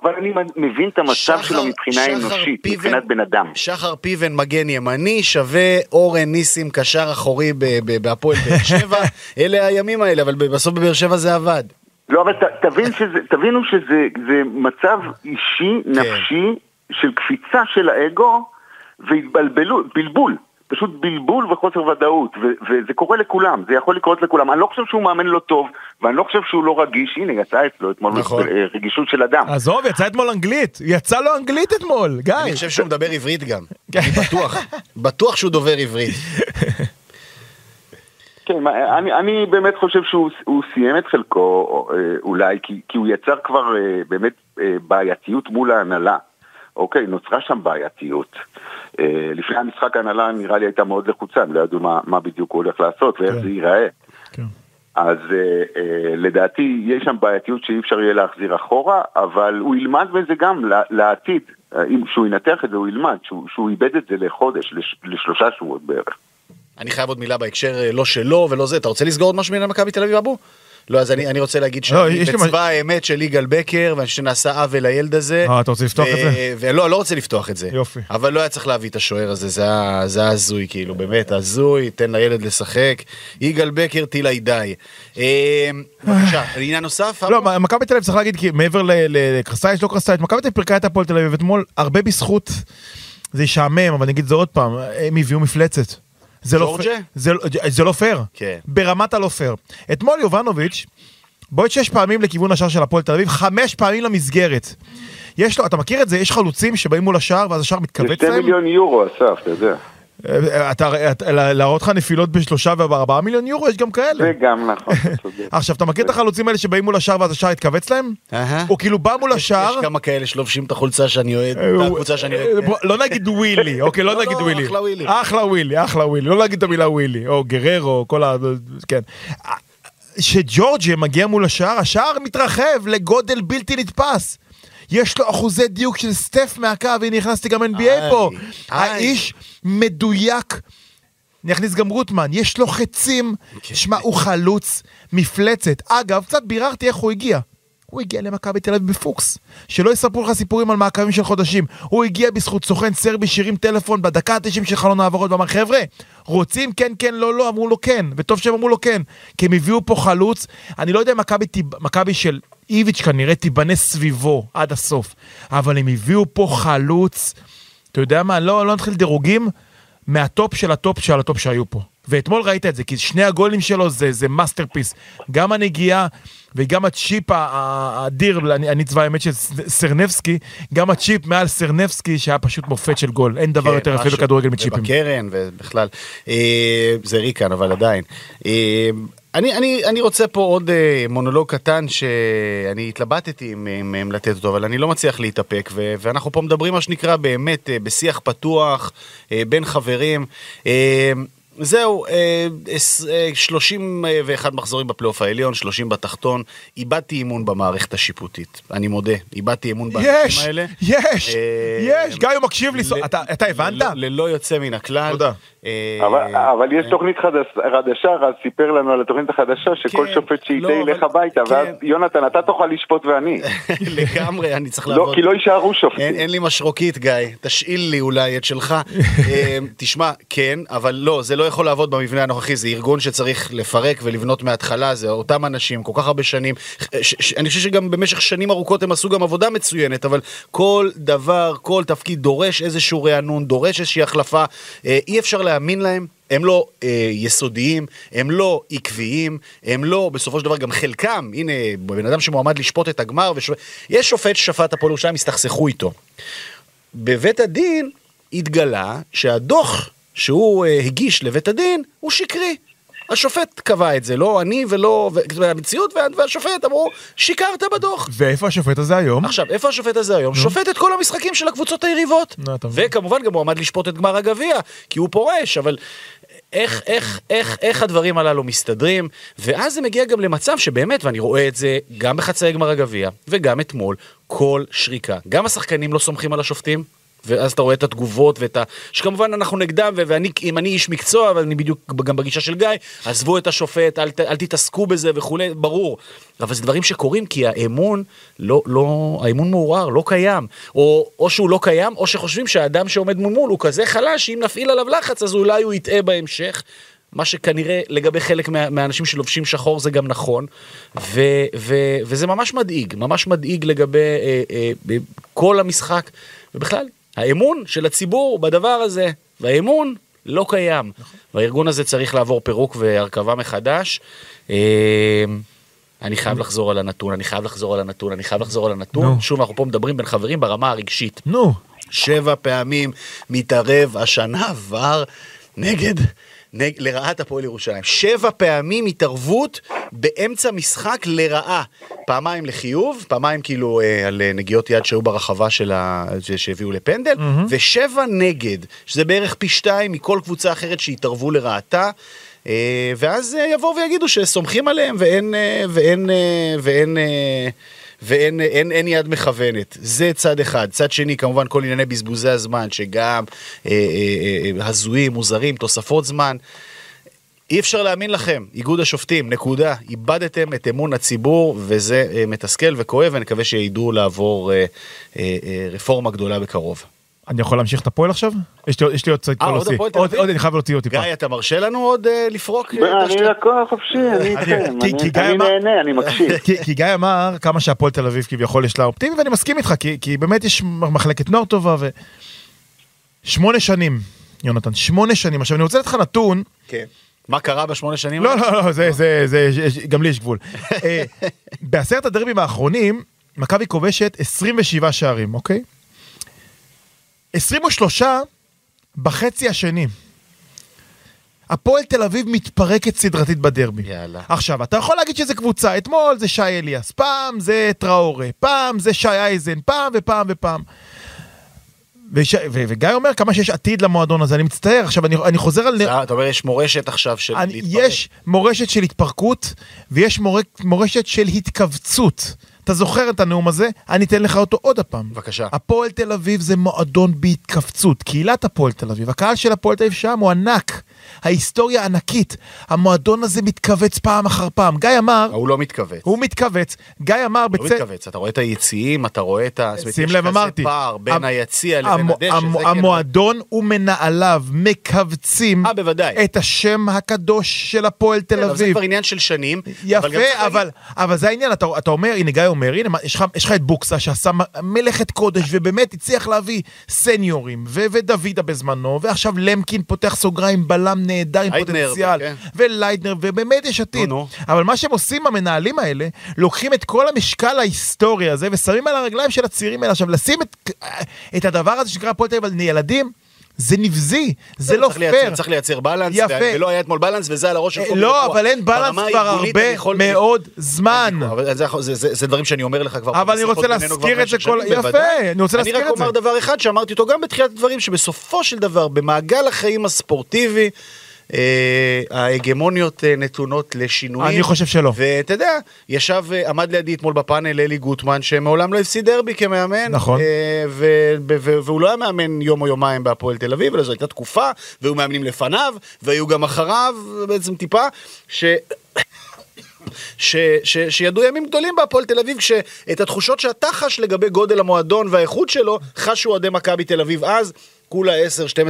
אבל אני מבין את המצב שחר- שלו מבחינה שחר אנושית, פיבן- מבחינת בן אדם. שחר פיבן מגן ימני שווה אורן ניסים קשר אחורי בהפועל באר שבע, אלה הימים האלה, אבל בסוף בבאר שבע זה עבד. לא, אבל ת, תבין שזה, תבינו שזה זה מצב אישי, כן. נפשי, של קפיצה של האגו והתבלבלו, בלבול. פשוט בלבול וחוסר ודאות, ו- וזה קורה לכולם, זה יכול לקרות לכולם. אני לא חושב שהוא מאמן לא טוב, ואני לא חושב שהוא לא רגיש, הנה יצא אצלו אתמול נכון. אה, רגישות של אדם. עזוב, יצא אתמול אנגלית. יצא לו אנגלית אתמול, גיא. אני חושב שהוא מדבר עברית גם, אני בטוח, בטוח שהוא דובר עברית. כן, אני, אני באמת חושב שהוא הוא סיים את חלקו אה, אולי, כי, כי הוא יצר כבר אה, באמת בעייתיות מול ההנהלה. אוקיי, נוצרה שם בעייתיות. אה, לפני המשחק ההנהלה נראה לי הייתה מאוד לחוצה, הם לא ידעו מה, מה בדיוק הוא הולך לעשות ואיך כן. זה ייראה. כן. אז אה, אה, לדעתי יש שם בעייתיות שאי אפשר יהיה להחזיר אחורה, אבל הוא ילמד בזה גם לעתיד. אה, אם שהוא ינתח את זה הוא ילמד, שהוא, שהוא איבד את זה לחודש, לש, לשלושה שבועות בערך. אני חייב עוד מילה בהקשר אה, לא שלו ולא זה, אתה רוצה לסגור עוד משהו בעניין מכבי תל אביב אבו? לא, אז אני, אני רוצה להגיד לא, שאני בצבא מה- האמת של יגאל בקר, ואני חושב שנעשה עוול לילד הזה. אה, אתה רוצה לפתוח את זה? ולא, לא רוצה לפתוח את זה. יופי. אבל לא היה צריך להביא את השוער הזה, זה היה זה היה הזוי, כאילו, באמת, הזוי, תן לילד לשחק. יגאל בקר, טילה די. אה, בבקשה, עניין נוסף? לא, מכבי תל אביב צריך להגיד, כי מעבר ל- ל- לקרסאייץ', לא קרסאייץ', מכבי תל אביב פירקה את הפועל תל אביב אתמול, הרבה בזכות, זה ישעמם, אבל אני אגיד את זה עוד פעם, הם הביאו מפלצת. זה לא ג'ורג'ה? פייר. זה לא- זה לא פייר. כן. ברמת הלא פייר. אתמול יובנוביץ', בועט שש פעמים לכיוון השער של הפועל תל אביב, חמש פעמים למסגרת. יש לו, אתה מכיר את זה? יש חלוצים שבאים מול השער ואז השער זה מתכווץ שתי להם? מיליון יורו, אסף, אתה יודע. אה, אתה, אתה, להראות לך נפילות בשלושה ובארבעה מיליון יורו, יש גם כאלה. זה גם נכון, צודק. עכשיו, אתה מכיר את החלוצים האלה שבאים מול השער ואז השער התכווץ להם? אהה. הוא כאילו בא מול השער, יש כמה כאלה שלובשים את החולצה שאני אוהד, אה, את הקבוצה שאני אה, אוהד. בוא, לא נגיד ווילי, אוקיי, לא לא, נגיד לא, ווילי. אחלה ווילי. אחלה ווילי, אחלה ווילי, לא להגיד את המילה ווילי, או גררו, כל ה... כן. שג'ורג'ה מגיע מול השער, השער מתרחב לגודל בלתי נתפס. יש לו אחוזי דיוק של סטף מהקו, הנה נכנסתי גם NBA איי, פה. איי. האיש מדויק. נכניס גם רוטמן, יש לו חצים, כן. שמע, הוא חלוץ, מפלצת. אגב, קצת ביררתי איך הוא הגיע. הוא הגיע למכבי תל אביב בפוקס. שלא יספרו לך סיפורים על מעקבים של חודשים. הוא הגיע בזכות סוכן סרבי שהרים טלפון בדקה ה-90 של חלון העברות ואמר, חבר'ה, רוצים כן, כן, לא, לא, אמרו לו כן, וטוב שהם אמרו לו כן. כי הם הביאו פה חלוץ, אני לא יודע אם מכבי של איביץ' כנראה תיבנה סביבו עד הסוף, אבל הם הביאו פה חלוץ, אתה יודע מה, לא, לא נתחיל דירוגים, מהטופ של הטופ של הטופ שהיו פה. ואתמול ראית את זה, כי שני הגולים שלו זה, זה masterpiece. גם הנגיעה וגם הצ'יפ האדיר, אני, אני צבא האמת של סרנבסקי, גם הצ'יפ מעל סרנבסקי שהיה פשוט מופת של גול. אין דבר כן, יותר יפה. בכדורגל מצ'יפים. ובקרן ובכלל. אה, זה ריקן, אבל עדיין. אה, אני, אני, אני רוצה פה עוד אה, מונולוג קטן שאני התלבטתי אם, אם, אם לתת אותו, אבל אני לא מצליח להתאפק, ו, ואנחנו פה מדברים מה שנקרא באמת אה, בשיח פתוח, אה, בין חברים. אה, זהו, אה, עש- אה, 31 מחזורים בפלייאוף העליון, 30 בתחתון. איבדתי אימון במערכת השיפוטית, אני מודה. איבדתי אמון באנשים יש, האלה. יש, אה, יש, גיא הוא מקשיב לי, אתה הבנת? ללא, יוצא מן הכלל. תודה. אה, אבל, אבל יש תוכנית חדש- חדשה, רז סיפר לנו על התוכנית החדשה, שכל כן, שופט לא, ילך אבל- הביתה, כן. ואז יונתן, אתה תוכל לשפוט ואני. לגמרי, אני צריך לא, לעבוד. כי לא יישארו שופטים. אין, לי משרוקית, גיא, תשאיל לי אולי את שלך. אה, תשמע, כן, אבל לא, זה לא יכול לעבוד במבנה הנוכחי, זה ארגון שצריך לפרק ולבנות מההתחלה, זה אותם אנשים, כל כך הרבה שנים. ש, ש, אני חושב שגם במשך שנים ארוכות הם עשו גם עבודה מצוינת, אבל כל דבר, כל תפקיד דורש איזשהו רענון, דורש איזושהי החלפה, אה, אי אפשר להאמין להם. הם לא אה, יסודיים, הם לא עקביים, הם לא, בסופו של דבר גם חלקם, הנה, בן אדם שמועמד לשפוט את הגמר, וש... יש שופט ששפט הפועל ירושלים, הסתכסכו איתו. בבית הדין התגלה שהדוח שהוא אה, הגיש לבית הדין הוא שקרי. השופט קבע את זה, לא אני ולא, המציאות וה- והשופט אמרו, שיקרת בדוח. ואיפה השופט הזה היום? עכשיו, איפה השופט הזה היום? שופט את כל המשחקים של הקבוצות היריבות. וכמובן גם הוא עמד לשפוט את גמר הגביע, כי הוא פורש, אבל איך, איך, איך, איך הדברים הללו מסתדרים, ואז זה מגיע גם למצב שבאמת, ואני רואה את זה גם בחצאי גמר הגביע, וגם אתמול, כל שריקה. גם השחקנים לא סומכים על השופטים. ואז אתה רואה את התגובות ואת ה... שכמובן אנחנו נגדם, ואני, אם אני איש מקצוע, ואני בדיוק גם בגישה של גיא, עזבו את השופט, אל, אל תתעסקו בזה וכולי, ברור. אבל זה דברים שקורים כי האמון לא, לא, האמון מעורער, לא קיים. או, או שהוא לא קיים, או שחושבים שהאדם שעומד מול הוא כזה חלש, שאם נפעיל עליו לחץ, אז אולי הוא יטעה בהמשך. מה שכנראה לגבי חלק מה, מהאנשים שלובשים שחור זה גם נכון, ו, ו, וזה ממש מדאיג, ממש מדאיג לגבי אה, אה, כל המשחק, ובכלל, האמון של הציבור בדבר הזה, והאמון לא קיים. והארגון הזה צריך לעבור פירוק והרכבה מחדש. אה, אני חייב לחזור על הנתון, אני חייב לחזור על הנתון, אני חייב לחזור על הנתון. שוב, אנחנו פה מדברים בין חברים ברמה הרגשית. נו, שבע פעמים מתערב השנה ור נגד, נג, לרעת הפועל ירושלים. שבע פעמים התערבות באמצע משחק לרעה. פעמיים לחיוב, פעמיים כאילו אה, על אה, נגיעות יד שהיו ברחבה של ה... שהביאו לפנדל, mm-hmm. ושבע נגד, שזה בערך פי שתיים מכל קבוצה אחרת שהתערבו לרעתה. אה, ואז אה, יבואו ויגידו שסומכים עליהם ואין, אה, ואין, אה, ואין, אה, ואין אין, אין יד מכוונת. זה צד אחד. צד שני, כמובן, כל ענייני בזבוזי הזמן, שגם אה, אה, אה, הזויים, מוזרים, תוספות זמן. אי אפשר להאמין לכם, איגוד השופטים, נקודה. איבדתם את אמון הציבור, וזה אה, מתסכל וכואב, ואני מקווה שידעו לעבור אה, אה, אה, רפורמה גדולה בקרוב. אני יכול להמשיך את הפועל עכשיו? יש לי, יש לי עוד קצת אה, עוד להוציא. הפועל תל עוד, אביב? עוד אני חייב להוציא עוד טיפה. גיא, אתה מרשה לנו עוד אה, לפרוק? אה, אני? לקוח חופשי, אני איתכם, אני- גיא אני אמר- נהנה, אני מקשיב. כי, כי גיא אמר כמה שהפועל תל אביב כביכול יש לה אופטימי ואני מסכים איתך כי, כי באמת יש מחלקת נוער טובה ו... שמונה שנים, יונתן, שמונה שנים. עכשיו אני רוצה לתת לך נתון, כן. מה קרה בשמונה שנים? לא? לא, לא, זה, זה, זה, גם לי יש גבול. בעשרת הדרבים האחרונים, מכבי כובשת 27 שערים, אוקיי? 23 בחצי השני. הפועל תל אביב מתפרקת סדרתית בדרבי. יאללה. עכשיו, אתה יכול להגיד שזה קבוצה, אתמול זה שי אליאס, פעם זה טראורה, פעם זה שי אייזן, פעם ופעם ופעם. וש... ו... וגיא אומר כמה שיש עתיד למועדון הזה, אני מצטער, עכשיו אני, אני חוזר על... אתה אומר יש מורשת עכשיו של אני, להתפרק. יש מורשת של התפרקות ויש מור... מורשת של התכווצות. אתה זוכר את הנאום הזה? אני אתן לך אותו עוד הפעם. בבקשה. הפועל תל אביב זה מועדון בהתכווצות. קהילת הפועל תל אביב, הקהל של הפועל תל אביב שם הוא ענק. ההיסטוריה ענקית. המועדון הזה מתכווץ פעם אחר פעם. גיא אמר, הוא לא מתכווץ. הוא מתכווץ. גיא אמר לא בצ... מתכווץ, אתה רואה את היציעים, אתה רואה את ה... זאת אומרת, שים יש לב, כזה אמרתי. פער בין היציע לבין הדשא, כן. המועדון ומנהליו מכווצים אה, בוודאי. את השם הקדוש של הפועל תל כן, אבל זה אביב. כבר עניין של שנים. יפה, אבל, אבל זה העניין, אתה, אתה אומר, הנה גיא אומר, הנה, יש לך, יש לך את בוקסה שעשה מלאכת קודש ובאמת הצליח להביא סניורים, ו- ודוידה בזמנו, ועכשיו למקין פותח סוגריים, בלם נהדר עם פוטנציאל, כן. וליידנר, ובאמת יש עתיד. נו, נו. אבל מה שהם עושים, המנהלים האלה, לוקחים את כל המשקל ההיסטורי הזה ושמים על הרגליים של הצעירים האלה. עכשיו, לשים את, את הדבר הזה שנקרא הפועל תל אביב על ילדים, זה נבזי, זה לא לייצר- פייר. צריך לייצר בלנס, ולא היה אתמול בלנס, וזה על הראש של כל לא, ויכוח. אבל אין בלנס כבר אני הרבה מאוד זמן. אבל זה, דברים שאני אומר לך כבר. אבל אני רוצה להזכיר את זה כל- יפה. אני רוצה להזכיר אני את רק זה. אומר דבר אחד שאמרתי אותו גם בתחילת הדברים, שבסופו של דבר, במעגל החיים הספורטיבי, אה, ההגמוניות אה, נתונות לשינויים. אני חושב שלא. ואתה יודע, ישב, אה, עמד לידי אתמול בפאנל אלי גוטמן, שמעולם לא הפסיד דרבי כמאמן. נכון. אה, והוא לא היה מאמן יום או יומיים בהפועל תל אביב, אלא זו הייתה תקופה, והיו מאמנים לפניו, והיו גם אחריו, בעצם טיפה, ש... ש, ש, שידעו ימים גדולים בהפועל תל אביב, כשאת התחושות שאתה חש לגבי גודל המועדון והאיכות שלו, חשו אוהדי מכבי תל אביב אז, כולה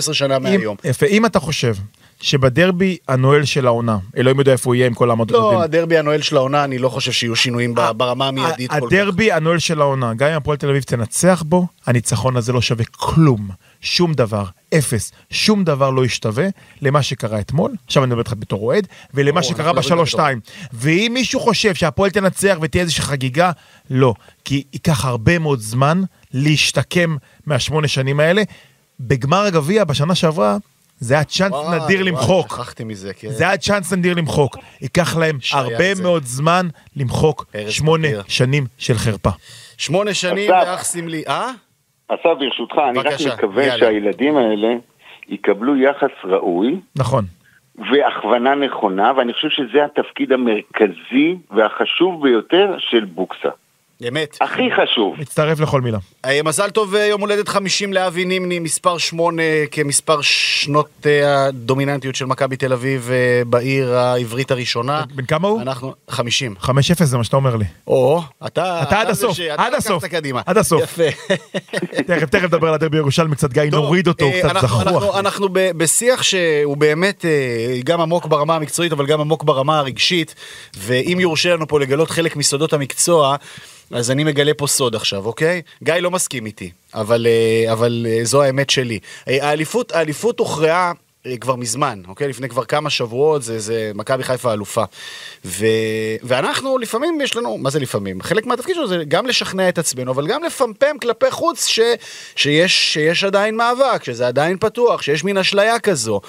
10-12 שנה אם, מהיום. יפה, אם אתה חושב שבדרבי הנואל של העונה, אלוהים יודע איפה הוא יהיה עם כל העמדות לא. הדרבי הנואל של העונה, אני לא חושב שיהיו שינויים ברמה המיידית כל כך. הדרבי הנואל של העונה, גם אם הפועל תל אביב תנצח בו, הניצחון הזה לא שווה כלום. שום דבר, אפס, שום דבר לא ישתווה למה שקרה אתמול, עכשיו אני מדבר איתך בתור אוהד, ולמה ברור, שקרה אנחנו מדברים בשלוש בתור- שתיים. ואם מישהו חושב שהפועל תנצח ותהיה איזושהי חגיגה, לא. כי ייקח הרבה מאוד זמן להשתקם מהשמונה שנים האלה. בגמר הגביע בשנה שעברה, זה היה צ'אנס וואי, נדיר וואי, למחוק. שכחתי מזה, כן. זה היה צ'אנס נדיר למחוק. ייקח להם הרבה זה. מאוד זמן למחוק שמונה פפיר. שנים של חרפה. שמונה שנים. ואח סמלי, אה? אסף, ברשותך, אני רק מקווה יאללה. שהילדים האלה יקבלו יחס ראוי נכון. והכוונה נכונה, ואני חושב שזה התפקיד המרכזי והחשוב ביותר של בוקסה. אמת. הכי חשוב. מצטרף לכל מילה. אה, מזל טוב אה, יום הולדת 50 לאבי נימני, מספר 8 כמספר שנות אה, הדומיננטיות של מכבי תל אביב אה, בעיר העברית הראשונה. בן כמה הוא? אנחנו 50. 5-0 זה מה שאתה אומר לי. או, אתה... אתה עד הסוף, עד הסוף. עד הסוף. יפה. תכף, תכף נדבר על הדרבי ירושלמי קצת, גיא, נוריד אותו, הוא אה, קצת אנחנו- זחוח. אנחנו- אנחנו ב- בשיח שהוא באמת אה, גם עמוק ברמה המקצועית, אבל גם עמוק ברמה הרגשית, ואם יורשה לנו פה לגלות חלק מסודות המקצוע, אז אני מגלה פה סוד עכשיו, אוקיי? גיא לא מסכים איתי, אבל, אה, אבל אה, זו האמת שלי. אה, האליפות, האליפות הוכרעה כבר מזמן, אוקיי? לפני כבר כמה שבועות, זה, זה מכבי חיפה אלופה. ו, ואנחנו לפעמים יש לנו, מה זה לפעמים? חלק מהתפקיד שלנו זה גם לשכנע את עצמנו, אבל גם לפמפם כלפי חוץ ש, שיש, שיש עדיין מאבק, שזה עדיין פתוח, שיש מין אשליה כזו.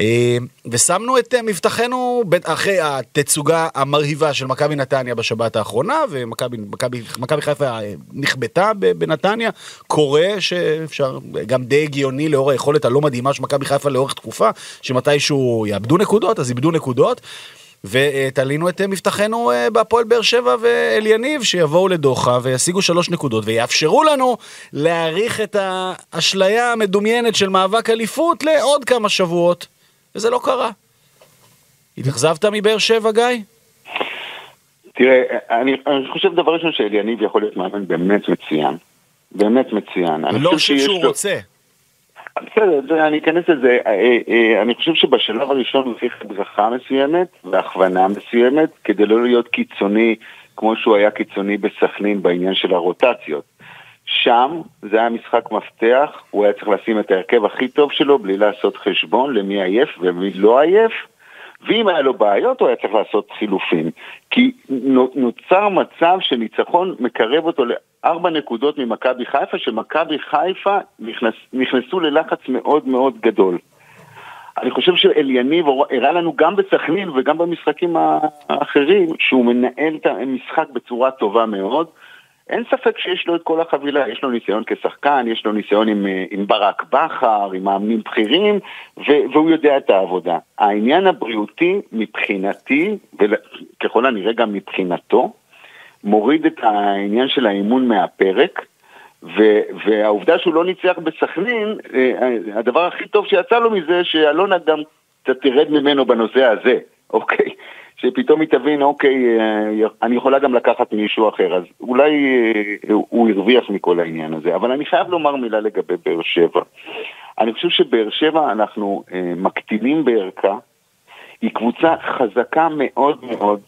אה, ושמנו את אה, מבטחנו אחרי התצוגה המרהיבה של מכבי נתניה בשבת האחרונה, ומכבי מכבי- מכבי חיפה אה, נכבתה בנתניה. קורה שאפשר, גם די הגיוני לאור היכולת הלא מדהימה של מכבי חיפה לאורך שמתישהו יאבדו נקודות, אז איבדו נקודות. ותלינו את אה, מבטחנו אה, בהפועל באר שבע ואל יניב, שיבואו לדוחה וישיגו שלוש נקודות, ויאפשרו לנו להאריך את האשליה המדומיינת של מאבק אליפות לעוד כמה שבועות, וזה לא קרה. התאכזבת מבאר שבע, גיא? תראה, אני, אני חושב דבר ראשון שאליניב יכול להיות מאמן באמת מצוין. באמת מצוין. לא חושב שהוא לו- רוצה. בסדר, אני אכנס לזה. אה, אה, אני חושב שבשלב הראשון הוא צריך הדרכה מסוימת והכוונה מסוימת כדי לא להיות קיצוני כמו שהוא היה קיצוני בסכנין בעניין של הרוטציות. שם זה היה משחק מפתח, הוא היה צריך לשים את ההרכב הכי טוב שלו בלי לעשות חשבון למי עייף ומי לא עייף, ואם היה לו בעיות הוא היה צריך לעשות חילופים. כי נו- נוצר מצב שניצחון מקרב אותו לארבע נקודות ממכבי חיפה, שמכבי חיפה נכנס, נכנסו ללחץ מאוד מאוד גדול. אני חושב שאליניב הראה לנו גם בסכנין וגם במשחקים האחרים שהוא מנהל את המשחק בצורה טובה מאוד. אין ספק שיש לו את כל החבילה, יש לו ניסיון כשחקן, יש לו ניסיון עם, אה, עם ברק בכר, עם מאמנים בכירים, ו- והוא יודע את העבודה. העניין הבריאותי מבחינתי, וככל הנראה גם מבחינתו, מוריד את העניין של האימון מהפרק, והעובדה שהוא לא ניצח בסכנין, אה, הדבר הכי טוב שיצא לו מזה, שאלונה גם קצת תרד ממנו בנושא הזה, אוקיי? שפתאום היא תבין, אוקיי, אה, אני יכולה גם לקחת מישהו אחר, אז אולי אה, הוא הרוויח מכל העניין הזה. אבל אני חייב לומר מילה לגבי באר שבע. אני חושב שבאר שבע אנחנו אה, מקטינים בערכה, היא קבוצה חזקה מאוד מאוד,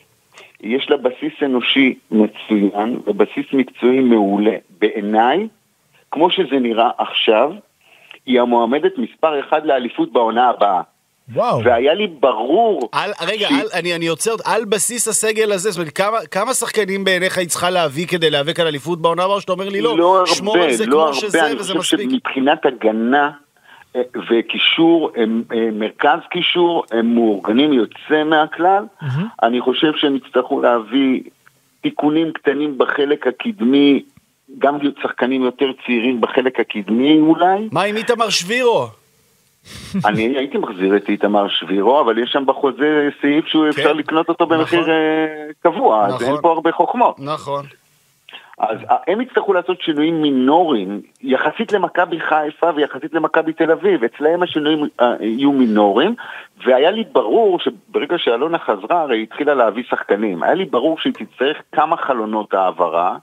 יש לה בסיס אנושי מצוין ובסיס מקצועי מעולה. בעיניי, כמו שזה נראה עכשיו, היא המועמדת מספר אחד לאליפות בעונה הבאה. וואו. והיה לי ברור... על, רגע, שהיא- על, אני, אני עוצר, על בסיס הסגל הזה, זאת אומרת, כמה, כמה שחקנים בעיניך היא צריכה להביא כדי להיאבק על אליפות בעונה הבאה, או שאתה אומר לי לא, לא שמור הרבה, על זה לא כמו הרבה, שזה אני וזה חושב מספיק. שמבחינת הגנה וקישור, אה, מרכז קישור, הם מאורגנים יוצא מהכלל. אני חושב שהם יצטרכו להביא תיקונים קטנים בחלק הקדמי, גם להיות שחקנים יותר צעירים בחלק הקדמי אולי. מה עם איתמר שבירו? אני הייתי מחזיר את איתמר שבירו, אבל יש שם בחוזה סעיף שהוא אפשר לקנות אותו במחיר נכון. אה, קבוע, אז נכון. אין פה הרבה חוכמות. נכון. אז אה, הם יצטרכו לעשות שינויים מינוריים, יחסית למכבי חיפה ויחסית למכבי תל אביב, אצלהם השינויים אה, יהיו מינוריים, והיה לי ברור שברגע שאלונה חזרה, הרי היא התחילה להביא שחקנים, היה לי ברור שהיא תצטרך כמה חלונות העברה,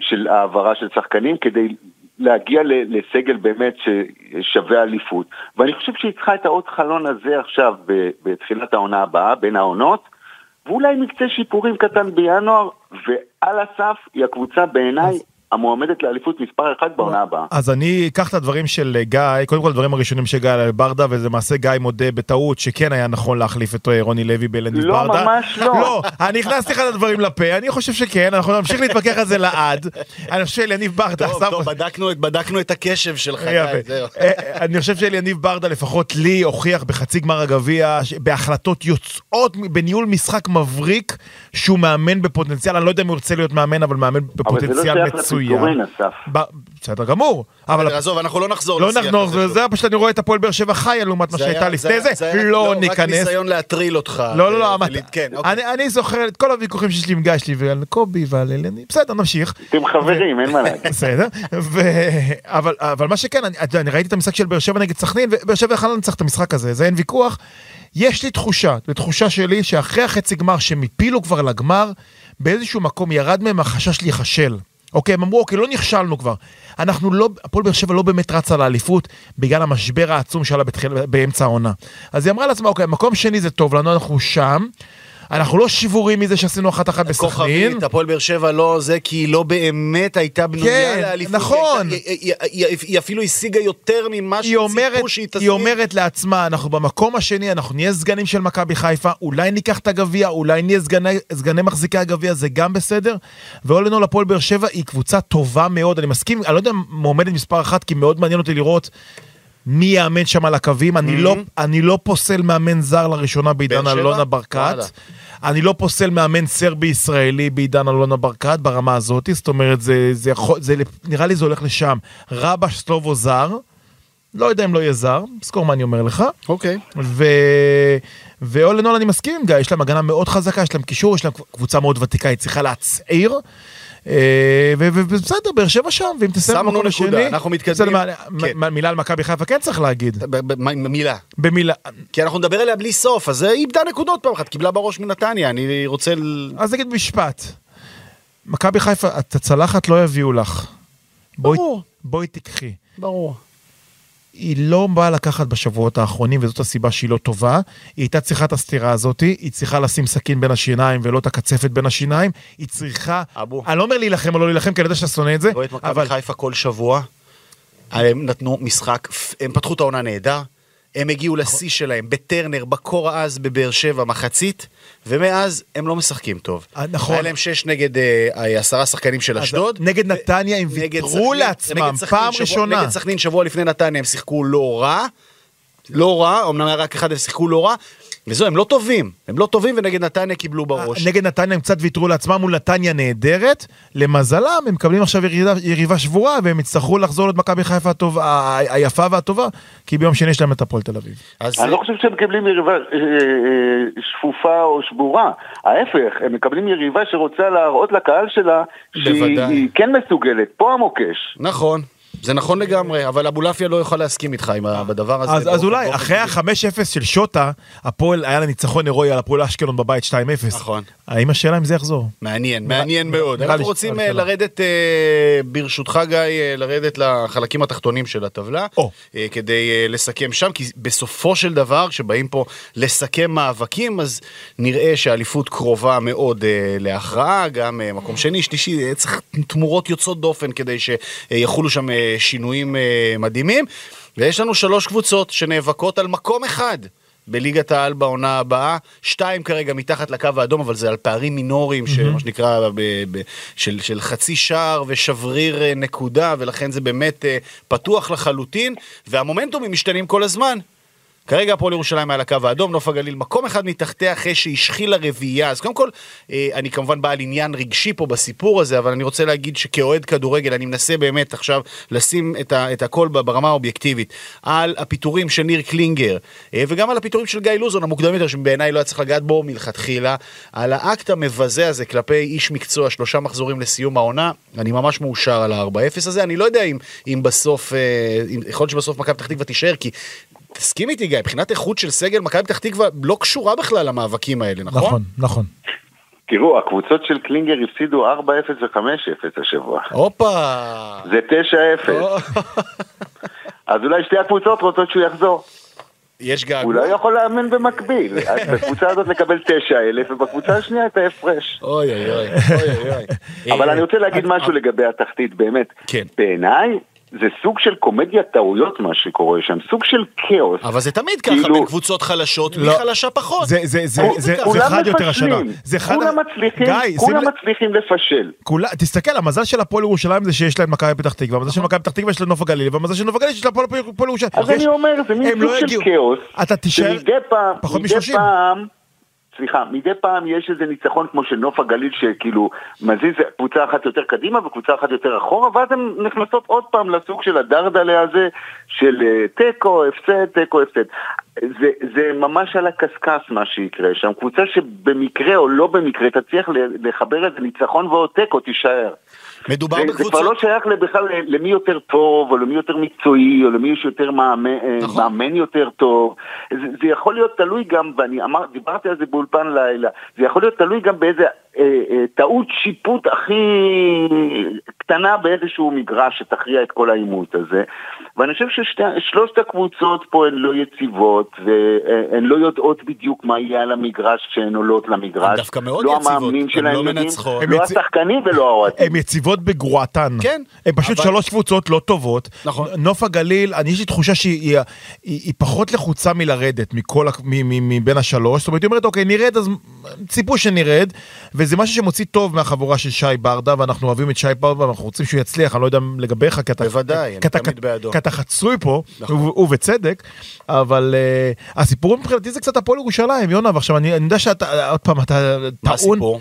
של העברה של שחקנים, כדי להגיע לסגל באמת ששווה אליפות. ואני חושב שהיא צריכה את העוד חלון הזה עכשיו, בתחילת העונה הבאה, בין העונות, ואולי מקצה שיפורים קטן בינואר, ועל הסף היא הקבוצה בעיניי המועמדת לאליפות מספר אחת בעונה הבאה. אז אני אקח את הדברים של אה, גיא, קודם כל הדברים הראשונים של גיא על ברדה, ולמעשה גיא מודה בטעות שכן היה נכון להחליף את אה, רוני לוי באלניב לא, ברדה. ממש לא. לא, אני הכנסתי לך את הדברים לפה, אני חושב שכן, אנחנו נמשיך להתווכח על זה לעד. אני חושב שאליניב ברדה... טוב, טוב, בדקנו את- בדקנו את הקשב שלך. די, זהו. אה, אני חושב שאליניב ברדה לפחות לי הוכיח בחצי גמר הגביע, בהחלטות יוצאות, בניהול משחק מבריק, שהוא מאמן בפוטנציאל, אני לא יודע אם הוא ירצה להיות מאמן, אבל מאמן לא בפוטנציאל שייך מצוין. בסדר גמור, אבל בסדר, עזוב, אנחנו לא נחזור לא נחזור, זה פשוט אני רואה את הפועל באר שבע חיה לעומת מה שהייתה לפני זה לא רק ניכנס. ניסיון להטריל אותך. לא, לא, לא, כן, אוקיי. אני- אני זוכר את כל הוויכוחים שיש לי עם גיא שלי ועל קובי ועל אלני, בסדר, נמשיך. אתם חברים, אין מה להגיד. בסדר, ו... אבל, אבל מה שכן, אני, ראיתי את המשחק של באר שבע נגד סכנין, ובאר שבע יכלה לנצח את המשחק הזה, זה אין ויכוח. יש לי תחושה, זו תחושה שלי, שאחרי החצי גמר, שהם הפילו כבר לגמר, באיזשהו מקום ירד מהם החשש להיכשל. אוקיי, הם אמרו, אוקיי, לא נכשלנו כבר. אנחנו לא, הפועל באר שבע לא באמת רצה לאליפות, בגלל המשבר העצום שלה בתחיל, באמצע העונה. אז היא אמרה לעצמה, אוקיי, מקום שני זה טוב לנו, אנחנו שם. אנחנו לא שבורים מזה שעשינו אחת אחת בסכנין. כוכבית, הפועל באר שבע לא זה, כי היא לא באמת הייתה בנויה כן, לאליפות. נכון. היא, היא, היא, היא, אפילו השיגה יותר ממה שציפו שהיא תשיג. היא אומרת לעצמה, אנחנו במקום השני, אנחנו נהיה סגנים של מכבי חיפה, אולי ניקח את הגביע, אולי נהיה סגני, סגני מחזיקי הגביע, זה גם בסדר. ואול אין אול הפועל באר שבע היא קבוצה טובה מאוד, אני מסכים, אני לא יודע אם מועמדת מספר אחת, כי מאוד מעניין אותי לראות מי יאמן שם על הקווים. אני, לא, אני לא פוסל מאמן זר לראשונה בעידן? אלונה ברקת. אני לא פוסל מאמן סרבי ישראלי בעידן אלונה ברקת ברמה הזאת, זאת אומרת, זה, זה יכול, זה, נראה לי זה הולך לשם. רבש סלובו זר, לא יודע אם לא יהיה זר, זכור מה אני אומר לך. אוקיי. ו... ואול אנול אני מסכים עם גיא, יש להם הגנה מאוד חזקה, יש להם קישור, יש להם קבוצה מאוד ותיקה, היא צריכה להצעיר. אה, ובסדר, באר שבע שם, ואם תסיים שמנו במקום נקודה, השני... אנחנו מתקדמים. בסדר, מה- כן. מילה על מכבי חיפה כן צריך להגיד. מילה. במילה, כי אנחנו נדבר עליה בלי סוף, אז היא איבדה נקודות פעם אחת, קיבלה בראש מנתניה, אני רוצה... אז נגיד משפט. מכבי חיפה, את הצלחת לא יביאו לך. ברור. בואי תיקחי. ברור. היא לא באה לקחת בשבועות האחרונים, וזאת הסיבה שהיא לא טובה. היא הייתה צריכה את הסתירה הזאת, היא צריכה לשים סכין בין השיניים ולא את הקצפת בין השיניים. היא צריכה... אבו. אני לא אומר להילחם או לא להילחם, כי אני יודע שאתה שונא את זה, רואה את מכבי אבל... חיפה כל שבוע, הם נתנו משחק, הם פתחו את העונה נהדר, הם הגיעו לשיא שלהם בטרנר, בקור העז בבאר שבע, מחצית, ומאז הם לא משחקים טוב. אה, נכון. היה להם שש נגד אה, אה, עשרה שחקנים של אשדוד. נגד נתניה הם נגד ויתרו לעצמם, פעם ראשונה. נגד סכנין שבוע לפני נתניה הם שיחקו לא רע. לא רע, אמנם היה רק אחד, הם שיחקו לא רע. וזהו, הם לא טובים. הם לא טובים ונגד נתניה קיבלו בראש. נגד נתניה הם קצת ויתרו לעצמם מול נתניה נהדרת. למזלם, הם מקבלים עכשיו ירידה, יריבה שבורה, והם יצטרכו לחזור להיות מכבי חיפה הטוב, ה- היפה והטובה, כי ביום שני יש להם את הפועל תל אביב. אז אני לא חושב שהם מקבלים יריבה אה, אה, שפופה או שבורה. ההפך, הם מקבלים יריבה שרוצה להראות לקהל שלה שהיא כן מסוגלת. פה המוקש. נכון. זה נכון לגמרי, אבל אבולעפיה לא יוכל להסכים איתך עם ה- בדבר הזה. אז, אז אולי, אחרי טבעי. ה-5-0 של שוטה, הפועל היה לה ניצחון הירואי על הפועל אשקלון בבית 2-0. נכון. האם השאלה אם זה יחזור? מעניין, מעניין מאוד. אנחנו רוצים אה. לרדת, אה, ברשותך גיא, אה, לרדת לחלקים התחתונים של הטבלה, כדי לסכם שם, כי בסופו של דבר, כשבאים פה לסכם מאבקים, אז נראה שהאליפות קרובה מאוד להכרעה, גם מקום שני, שלישי, צריך תמורות יוצאות דופן כדי שיחולו שם שינויים מדהימים. ויש לנו שלוש קבוצות שנאבקות על מקום אחד. בליגת העל בעונה הבאה, שתיים כרגע מתחת לקו האדום, אבל זה על פערים מינוריים, שמה שנקרא, ב, ב, של, של חצי שער ושבריר אה, נקודה, ולכן זה באמת אה, פתוח לחלוטין, והמומנטומים משתנים כל הזמן. כרגע הפועל ירושלים על הקו האדום, נוף הגליל מקום אחד מתחתיה אחרי שהשחילה רביעייה. אז קודם כל, אה, אני כמובן בעל עניין רגשי פה בסיפור הזה, אבל אני רוצה להגיד שכאוהד כדורגל, אני מנסה באמת עכשיו לשים את, ה, את הכל ברמה האובייקטיבית. על הפיטורים של ניר קלינגר, אה, וגם על הפיטורים של גיא לוזון המוקדם יותר, שבעיניי לא היה צריך לגעת בו מלכתחילה, על האקט המבזה הזה כלפי איש מקצוע, שלושה מחזורים לסיום העונה, אני ממש מאושר על ה-4-0 הזה, אני לא יודע אם, אם בסוף, אה, אם, יכול להיות שבסוף מכבי פתח תקווה תישאר, כי תסכים איתי גיא, מבחינת איכות של סגל, מכבי פתח תקווה לא קשורה בכלל למאבקים האלה, נכון? נכון, נכון. תראו, הקבוצות של קלינגר הפסידו 4-0 ו-5-0 השבוע. הופה! זה 9-0. אז אולי שתי הקבוצות רוצות שהוא יחזור. יש געגוע. הוא לא יכול לאמן במקביל. אז בקבוצה הזאת לקבל 9,000 ובקבוצה השנייה את ההפרש. אוי אוי אוי, אוי אוי. אבל אה, אני רוצה להגיד משהו לגבי התחתית, באמת. כן. בעיניי זה סוג של קומדיית טעויות מה שקורה שם, סוג של כאוס. אבל זה תמיד ככה כאילו- בין קבוצות חלשות, מי לא. חלשה פחות. זה- זה- זה- זה- ככה. זה כולם חד יותר השנה. זה חד- כולם מצליחים, גיא, כולם לב- מצליחים לפשל. כולה, תסתכל, המזל של הפועל ירושלים זה שיש לה את מכבי פתח תקווה, המזל של מכבי פתח תקווה יש לה נוף הגליל, והמזל של נוף הגליל יש לה הפועל הפועל ירושלים. אז יש- אני אומר, זה מין הם לא סוג של. כאוס. אתה תישאר שמדי פעם, פחות מדי מ-30. פעם, סליחה, מדי פעם יש איזה ניצחון כמו של נוף הגליל שכאילו מזיז קבוצה אחת יותר קדימה וקבוצה אחת יותר אחורה ואז הן נכנסות עוד פעם לסוג של הדרדלה הזה של אה, תיקו, הפסד, תיקו, הפסד. זה, זה ממש על הקשקש מה שיקרה שם, קבוצה שבמקרה או לא במקרה תצליח לחבר איזה ניצחון ועוד תיקו, תישאר. מדובר זה, זה כבר. לא שייך בכלל למי יותר טוב, או למי יותר מקצועי, או למי יש יותר מאמן, אה, נכון. מאמן יותר טוב. זה, זה יכול להיות תלוי גם, ואני אמר, דיברתי על זה באולפן לילה, זה יכול להיות תלוי גם באיזה אה, אה, טעות שיפוט הכי קטנה באיזשהו מגרש שתכריע את כל העימות הזה. ואני חושב ששלושת הקבוצות פה הן לא יציבות, והן לא יודעות בדיוק מה יהיה על המגרש כשהן עולות למגרש. הן דווקא מאוד לא יציבות, הן לא מנצחות. הם לא יצ- השחקנים ולא האוהדים. הן יציבות בגרועתן. כן, הן פשוט אבל- שלוש קבוצות לא טובות. נכון. נוף הגליל, אני יש לי תחושה שהיא היא, היא, היא פחות לחוצה מלרדת מכל, ה- מ- מ- מבין השלוש. זאת אומרת, היא אומרת, אוקיי, נרד, אז ציפו שנרד. וזה משהו שמוציא טוב מהחבורה של שי ברדה, ואנחנו אוהבים את שי ברדה, ואנחנו רוצים שהוא יצליח, אני לא יודע לגביך, כי אתה... בוודאי, אני תמיד בעדו. כי אתה חצוי פה, נכון. וב- ובצדק, אבל uh, הסיפור מבחינתי זה קצת הפועל ירושלים, יונה, ועכשיו אני, אני יודע שאתה, עוד פעם, אתה מה טעון. הסיפור?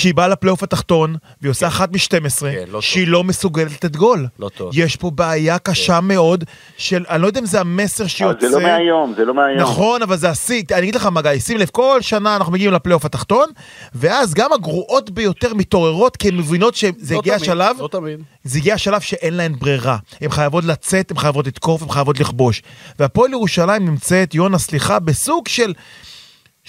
שהיא באה לפלייאוף התחתון, והיא עושה אחת מ-12, כן, לא שהיא טוב. לא מסוגלת לתת גול. לא טוב. יש פה בעיה קשה מאוד, של, אני לא יודע אם זה המסר שיוצא. זה לא מהיום, זה לא מהיום. נכון, אבל זה השיא. אני אגיד לך מה, גיא, שים לב, כל שנה אנחנו מגיעים לפלייאוף התחתון, ואז גם הגרועות ביותר מתעוררות, כי הן מבינות שזה לא הגיע תמיד, השלב, לא תמיד. זה הגיע השלב שאין להן ברירה. הן חייבות לצאת, הן חייבות לתקוף, הן חייבות לכבוש. והפועל ירושלים נמצאת, יונה, סליחה, בסוג של...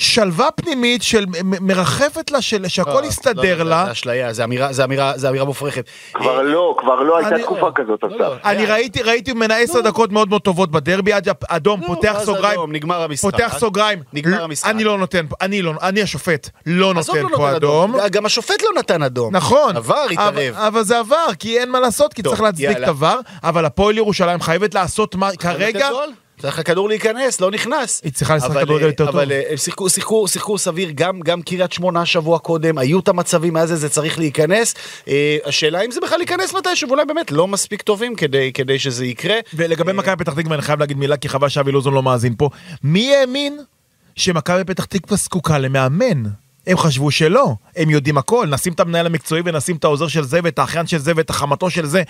שלווה פנימית של מרחפת לה של, שהכל לא, יסתדר לא, לה. זה אשליה, זה אמירה- זה אמירה זה אמירה מופרכת. כבר לא, כבר לא הייתה אני- תקופה כזאת, לא, אסף. לא. אני ראיתי, ראיתי ממנה עשר דקות מאוד מאוד טובות בדרבי, עד אדום, פותח סוגריים, אדום, נגמר המשחק. פותח סוגריים, נגמר לא, המשחק. אני לא נותן, פה- אני לא, אני השופט, לא נותן לא פה אדום. גם השופט לא נתן אדום. נכון, עבר, התערב. אבל, אבל זה עבר, כי אין מה לעשות, כי טוב, צריך להצדיק. את עבר, אבל הפועל ירושלים חייבת לעשות מה, כרגע, צריך הכדור להיכנס, לא נכנס. היא צריכה לשחק כדורגל אה, יותר טוב. אבל אה, שיחקו, שיחקו, שיחקו סביר, גם, גם קריית שמונה שבוע קודם, היו את המצבים, היה זה, זה צריך להיכנס. אה, השאלה אם זה בכלל ייכנס מתישהו, ואולי באמת לא מספיק טובים כדי, כדי שזה יקרה. ולגבי מכבי פתח תקווה אני חייב להגיד מילה, כי חבל שאבי לוזון לא מאזין פה, מי האמין שמכבי פתח תקווה זקוקה למאמן? הם חשבו שלא, הם יודעים הכל, נשים את המנהל המקצועי ונשים את העוזר של זה ואת האחיין של זה ואת החמתו של זה.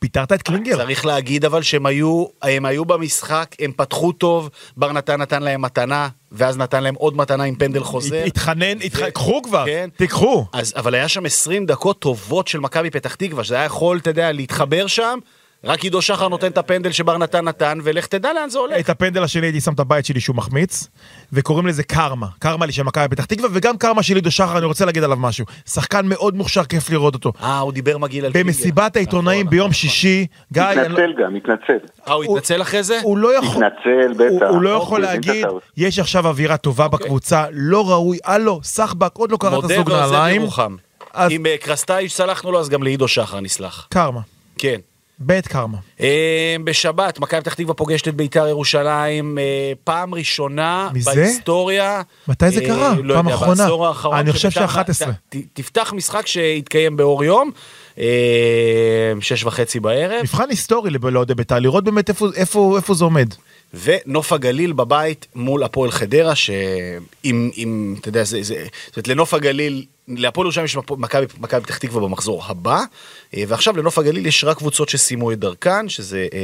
פיטרת את קלינגר. צריך להגיד אבל שהם היו, הם היו במשחק, הם פתחו טוב, בר נתן נתן להם מתנה, ואז נתן להם עוד מתנה עם פנדל חוזר. התחנן, התח- קחו כבר, כן. תיקחו. אז, אבל היה שם 20 דקות טובות של מכבי פתח תקווה, שזה היה יכול, אתה יודע, להתחבר שם, רק עידו שחר נותן את הפנדל שבר נתן נתן, ולך תדע לאן זה הולך. את הפנדל השני הייתי שם את הבית שלי שהוא מחמיץ, וקוראים לזה קרמה. קרמה לי של מכבי פתח תקווה, וגם קרמה של עידו שחר, אני רוצה להגיד עליו משהו. שחקן מאוד מוכשר, כיף לראות אותו. אה, הוא דיבר מגעיל על קלינגר. במסיבת העיתונאים נכון, ביום נכון. שישי, גיא, אני לא- גם, מתנצל. אה, הוא התנצל אחרי זה? הוא לא יכול... מתנצל, הוא, בטח. הוא לא אוקיי, יכול את להגיד. יש עכשיו אווירה טובה בקבוצה, לא ראוי, הלו, סחבק, עוד לא קראת מודה זוג ועוזב נעליים. ירוחם. אז- אם אה, קרסטייץ' סלחנו לו, אז גם לעידו שחר נסלח. קרמה, כן. בית קרמה. אה, בשבת, מכבי פתח תקווה פוגשת את ביתר ירושלים, אה, פעם ראשונה מזה? בהיסטוריה. מתי זה אה, קרה? לא פעם יודע, אחרונה. בעשור האחרון. אני חושב שביתר- ש-11. ת- תפתח משחק שהתקיים באור יום, שש וחצי בערב, מבחן היסטורי לאוהדי בית"ר, לראות באמת איפה- איפה איפה זה עומד. ונוף הגליל בבית מול הפועל חדרה, שאם, אם, אתה יודע, זה, זה, זאת אומרת, לנוף הגליל, להפועל ירושלים יש מכבי פתח תקווה במחזור הבא, ועכשיו לנוף הגליל יש רק קבוצות שסיימו את דרכן, שזה אה,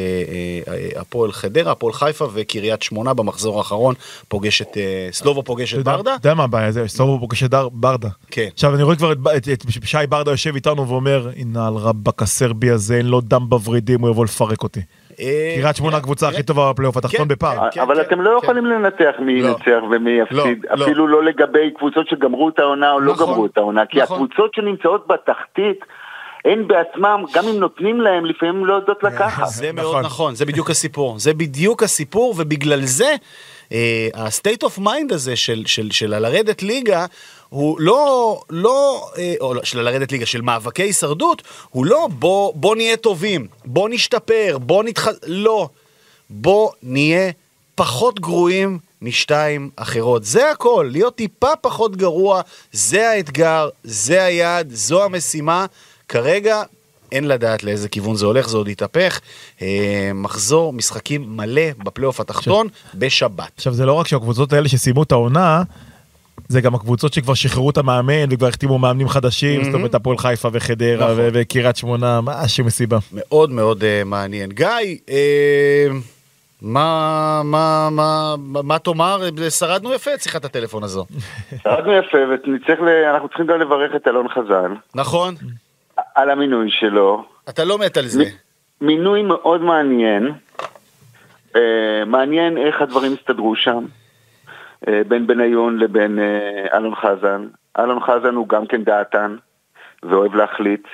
אה, אה, הפועל חדרה, הפועל חיפה וקריית שמונה במחזור האחרון, פוגשת, אה, סלובו פוגשת אתה יודע- ברדה. אתה יודע מה הבעיה, זה סובו פוגש את ברדה. כן. עכשיו אני רואה כבר את את את שי ברדה יושב איתנו ואומר, הנה על רבאק הסרבי הזה, אין לו דם בוורידים, הוא יבוא לפרק אותי. אה, קריית שמונה כן, הקבוצה כן. הכי טובה בפלייאוף התחתון כן, בפער. כן. אבל אתם לא יכולים לנתח מי לא. ינצח ומי יפסיד, לא, לא. אפילו לא לגבי קבוצות שגמרו את העונה או לא נכון, גמרו את העונה, כי נכון. הקבוצות שנמצאות בתחתית הן בעצמם, גם אם נותנים להם, לפעמים לא יודעות לקחת. זה מאוד נכון. נכון, זה בדיוק הסיפור. זה בדיוק הסיפור, ובגלל זה אה, ה-state of mind הזה של, של, של הלרדת ליגה, הוא לא, לא, אה, או לא, של הלרדת ליגה, של מאבקי הישרדות, הוא לא בוא, בוא נהיה טובים, בוא נשתפר, בוא נתח... לא. בוא נהיה פחות גרועים משתיים אחרות. זה הכל, להיות טיפה פחות גרוע, זה האתגר, זה היעד, זו המשימה. כרגע אין לדעת לאיזה כיוון זה הולך, זה עוד יתהפך. אה, מחזור משחקים מלא בפלייאוף התחתון בשבת. עכשיו זה לא רק שהקבוצות האלה שסיימו את העונה, זה גם הקבוצות שכבר שחררו את המאמן וכבר החתימו מאמנים חדשים, זאת אומרת הפועל חיפה וחדרה נכון. ו- וקריית שמונה, משהו מסיבה. מאוד מאוד uh, מעניין. גיא, מה, מה, מה, מה, מה תאמר? שרדנו יפה את שיחת הטלפון הזו. שרדנו יפה, ואנחנו צריכים גם לברך את אלון חזן נכון? על המינוי שלו. אתה לא מת על זה. מינוי מאוד מעניין. אה, מעניין איך הדברים הסתדרו שם, אה, בין בניון לבין אה, אלון חזן. אלון חזן הוא גם כן דעתן, ואוהב להחליט,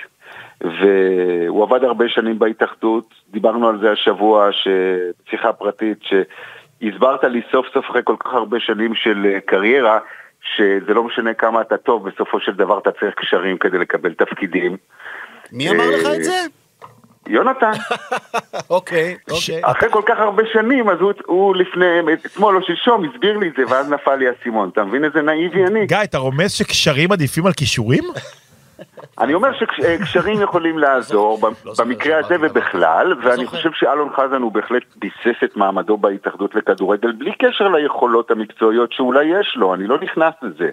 והוא עבד הרבה שנים בהתאחדות. דיברנו על זה השבוע, שיחה פרטית, שהסברת לי סוף סוף אחרי כל כך הרבה שנים של קריירה, שזה לא משנה כמה אתה טוב, בסופו של דבר אתה צריך קשרים כדי לקבל תפקידים. מי אמר לך את זה? יונתן. אוקיי, אוקיי. אחרי כל כך הרבה שנים, אז הוא, הוא לפני, אתמול או שלשום הסביר לי את זה, ואז נפל לי האסימון. אתה מבין איזה נאיבי אני? גיא, אתה רומז שקשרים עדיפים על כישורים? אני אומר שקשרים יכולים לעזור, לא במקרה הזה שאמרתי דבר ובכלל. לא ואני. חושב שאלון חזן הוא בהחלט ביסס את מעמדו בהתאחדות לכדורגל, בלי קשר ליכולות המקצועיות שאולי יש לו, אני לא נכנס לזה.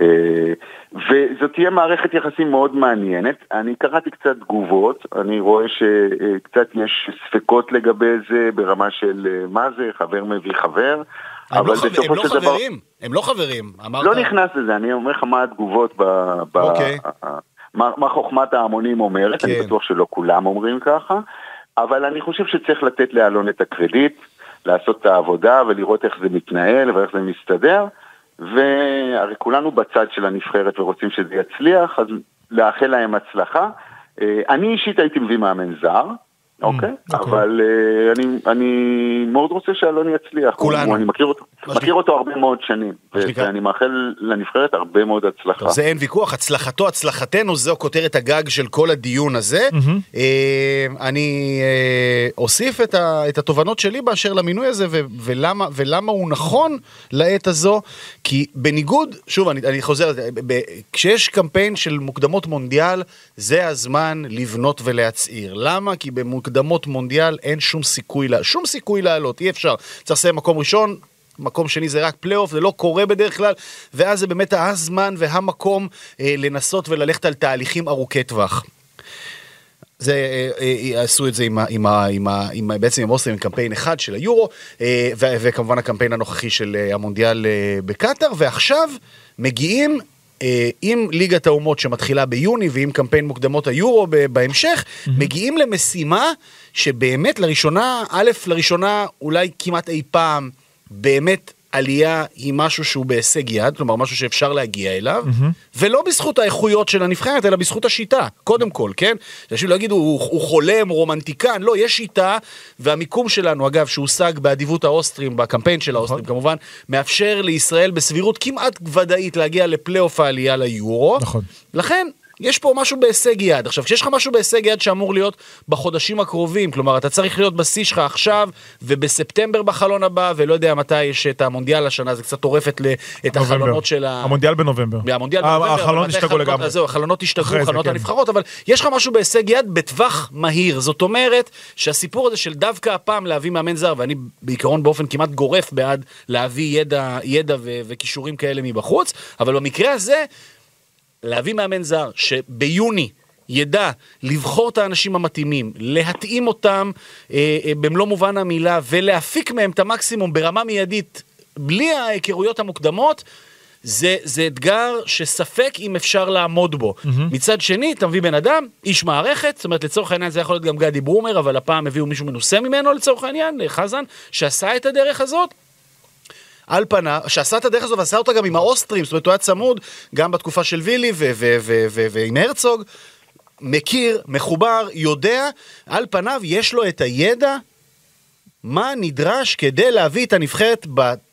אה, וזאת תהיה מערכת יחסים מאוד מעניינת. אני קראתי קצת תגובות, אני רואה שקצת יש ספקות לגבי זה ברמה של אה, מה זה, חבר מביא חבר. הם לא אבל חבר- הם לא של דבר... חברים, הם לא חברים. אמרת... לא נכנס לזה, אני אומר לך מה התגובות ב... ב אוקיי. מה, מה חוכמת ההמונים אומרת, כן. אני בטוח שלא כולם אומרים ככה, אבל אני חושב שצריך לתת לאלון את הקרדיט, לעשות את העבודה ולראות איך זה מתנהל ואיך זה מסתדר, והרי כולנו בצד של הנבחרת ורוצים שזה יצליח, אז לאחל להם הצלחה. אה, אני אישית הייתי מביא מאמן זר. אוקיי, אוקיי. אבל אה, אני, אני מאוד רוצה שאלון יצליח. כולנו. אני מכיר אותו, הרבה מאוד שנים, ואני מאחל לנבחרת הרבה מאוד הצלחה. זה אין ויכוח, הצלחתו, הצלחתנו, זו כותרת הגג של כל הדיון הזה. אה, אני אה, אוסיף את, התובנות שלי באשר למינוי הזה, ו, ולמה, ולמה הוא נכון לעת הזו, כי בניגוד, שוב, אני, אני חוזר, כשיש קמפיין של מוקדמות מונדיאל, זה הזמן לבנות ולהצעיר. למה? כי במוקדמות מונדיאל אין שום סיכוי, לה, שום סיכוי לעלות, אי אפשר. צריך לסיים מקום ראשון, מקום שני זה רק פלייאוף, זה לא קורה בדרך כלל, ואז זה באמת הזמן והמקום אה, לנסות וללכת על תהליכים ארוכי טווח. זה, אה, אה, עשו את זה עם, עם, עם, עם, ה- בעצם עם אוסטרים, עם קמפיין אחד של היורו, אה, וכמובן הקמפיין הנוכחי של אה, המונדיאל אה, בקטאר, ועכשיו מגיעים אה, עם ליגת האומות שמתחילה ביוני ועם קמפיין מוקדמות היורו בהמשך, מגיעים למשימה שבאמת לראשונה, א', לראשונה אולי כמעט אי פעם, באמת עלייה היא משהו שהוא בהישג יד, כלומר משהו שאפשר להגיע אליו, ולא בזכות האיכויות של הנבחרת, אלא בזכות השיטה, קודם כל, כן? אנשים לא יגידו, הוא, הוא חולם, הוא רומנטיקן, לא, יש שיטה, והמיקום שלנו, אגב, שהושג באדיבות האוסטרים, בקמפיין של האוסטרים כמובן, מאפשר לישראל בסבירות כמעט ודאית להגיע לפלייאוף העלייה ליורו. נכון. לכן, יש פה משהו בהישג יד. עכשיו, כשיש לך משהו בהישג יד שאמור להיות בחודשים הקרובים, כלומר, אתה צריך להיות בשיא שלך עכשיו, ובספטמבר בחלון הבא, ולא יודע מתי יש את המונדיאל השנה, זה קצת טורף את, ל- את נובמבר. החלונות של ה... המונדיאל בנובמבר. המונדיאל בנובמבר, החלונות השתגעו לגמרי. זהו, החלונות השתגעו, חלונות כן. הנבחרות, אבל יש לך משהו בהישג יד בטווח מהיר. זאת אומרת שהסיפור הזה של דווקא הפעם להביא מאמן זר, ואני בעיקרון באופן כמעט גורף בעד להביא ידע, ידע ו- וכישורים כאלה מבחוץ, אבל במקרה הזה, להביא מאמן זר שביוני ידע לבחור את האנשים המתאימים, להתאים אותם אה, אה, במלוא מובן המילה ולהפיק מהם את המקסימום ברמה מיידית, בלי ההיכרויות המוקדמות, זה, זה אתגר שספק אם אפשר לעמוד בו. Mm-hmm. מצד שני, אתה מביא בן אדם, איש מערכת, זאת אומרת, לצורך העניין זה יכול להיות גם גדי ברומר, אבל הפעם הביאו מישהו מנוסה ממנו לצורך העניין, חזן, שעשה את הדרך הזאת. על פניו, שעשה את הדרך הזאת ועשה אותה גם עם האוסטרים, זאת אומרת הוא היה צמוד גם בתקופה של וילי ו- ו- ו- ו- ועם הרצוג. מכיר, מחובר, יודע, על פניו יש לו את הידע מה נדרש כדי להביא את הנבחרת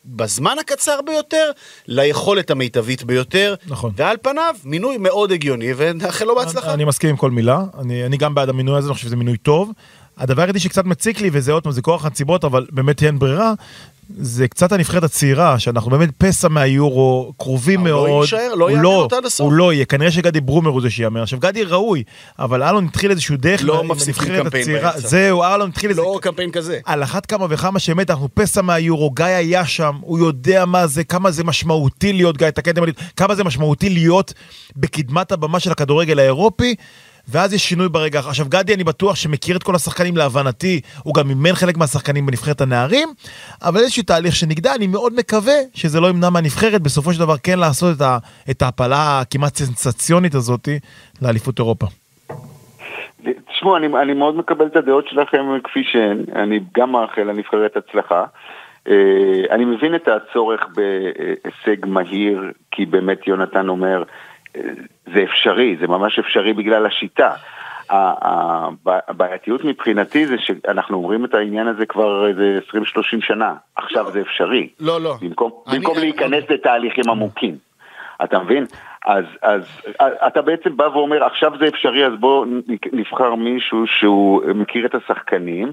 בזמן הקצר ביותר ליכולת המיטבית ביותר. נכון. ועל פניו, מינוי מאוד הגיוני, ונאחל לו בהצלחה. אני מסכים עם כל מילה, אני, אני גם בעד המינוי הזה, אני חושב שזה מינוי טוב. הדבר היחידי שקצת מציק לי, וזה עוד פעם, זה כוח הנסיבות, אבל באמת אין ברירה, זה קצת הנבחרת הצעירה, שאנחנו באמת פסע מהיורו, קרובים אבל הוא לא מאוד. יישאר, לא יאמן לא, אותו עד הסוף. הוא לא יהיה, כנראה שגדי ברומר הוא זה שיאמן. עכשיו, גדי ראוי, אבל אלון התחיל איזשהו דרך לא מפסיקים קמפיין הצעירה. באמצע. זהו, אלון התחיל איזה... לא קמפיין כזה. על אחת כמה וכמה שבאמת אנחנו פסע מהיורו, גיא היה שם, הוא יודע מה זה, כמה זה משמעותי להיות, גיא, תקן אותי, כמה זה משמעותי להיות בקדמת הבמה של הכדורגל האירופי, ואז יש שינוי ברגע. עכשיו, גדי, אני בטוח שמכיר את כל השחקנים להבנתי, הוא גם אימן חלק מהשחקנים בנבחרת הנערים, אבל איזשהו תהליך שנגדע, אני מאוד מקווה שזה לא ימנע מהנבחרת בסופו של דבר כן לעשות את, ה, את ההפלה הכמעט סנסציונית הזאת לאליפות אירופה. תשמעו, אני, אני מאוד מקבל את הדעות שלכם כפי שהן, אני גם מאחל לנבחרת הצלחה. אה, אני מבין את הצורך בהישג מהיר, כי באמת יונתן אומר, זה אפשרי, זה ממש אפשרי בגלל השיטה. הבעייתיות מבחינתי זה שאנחנו אומרים את העניין הזה כבר איזה 20-30 שנה, עכשיו זה אפשרי. לא, לא. במקום, אני- במקום אני- להיכנס לתהליכים עמוקים. אתה מבין? אז, אז אתה בעצם בא ואומר, עכשיו זה אפשרי, אז בוא נבחר מישהו שהוא מכיר את השחקנים,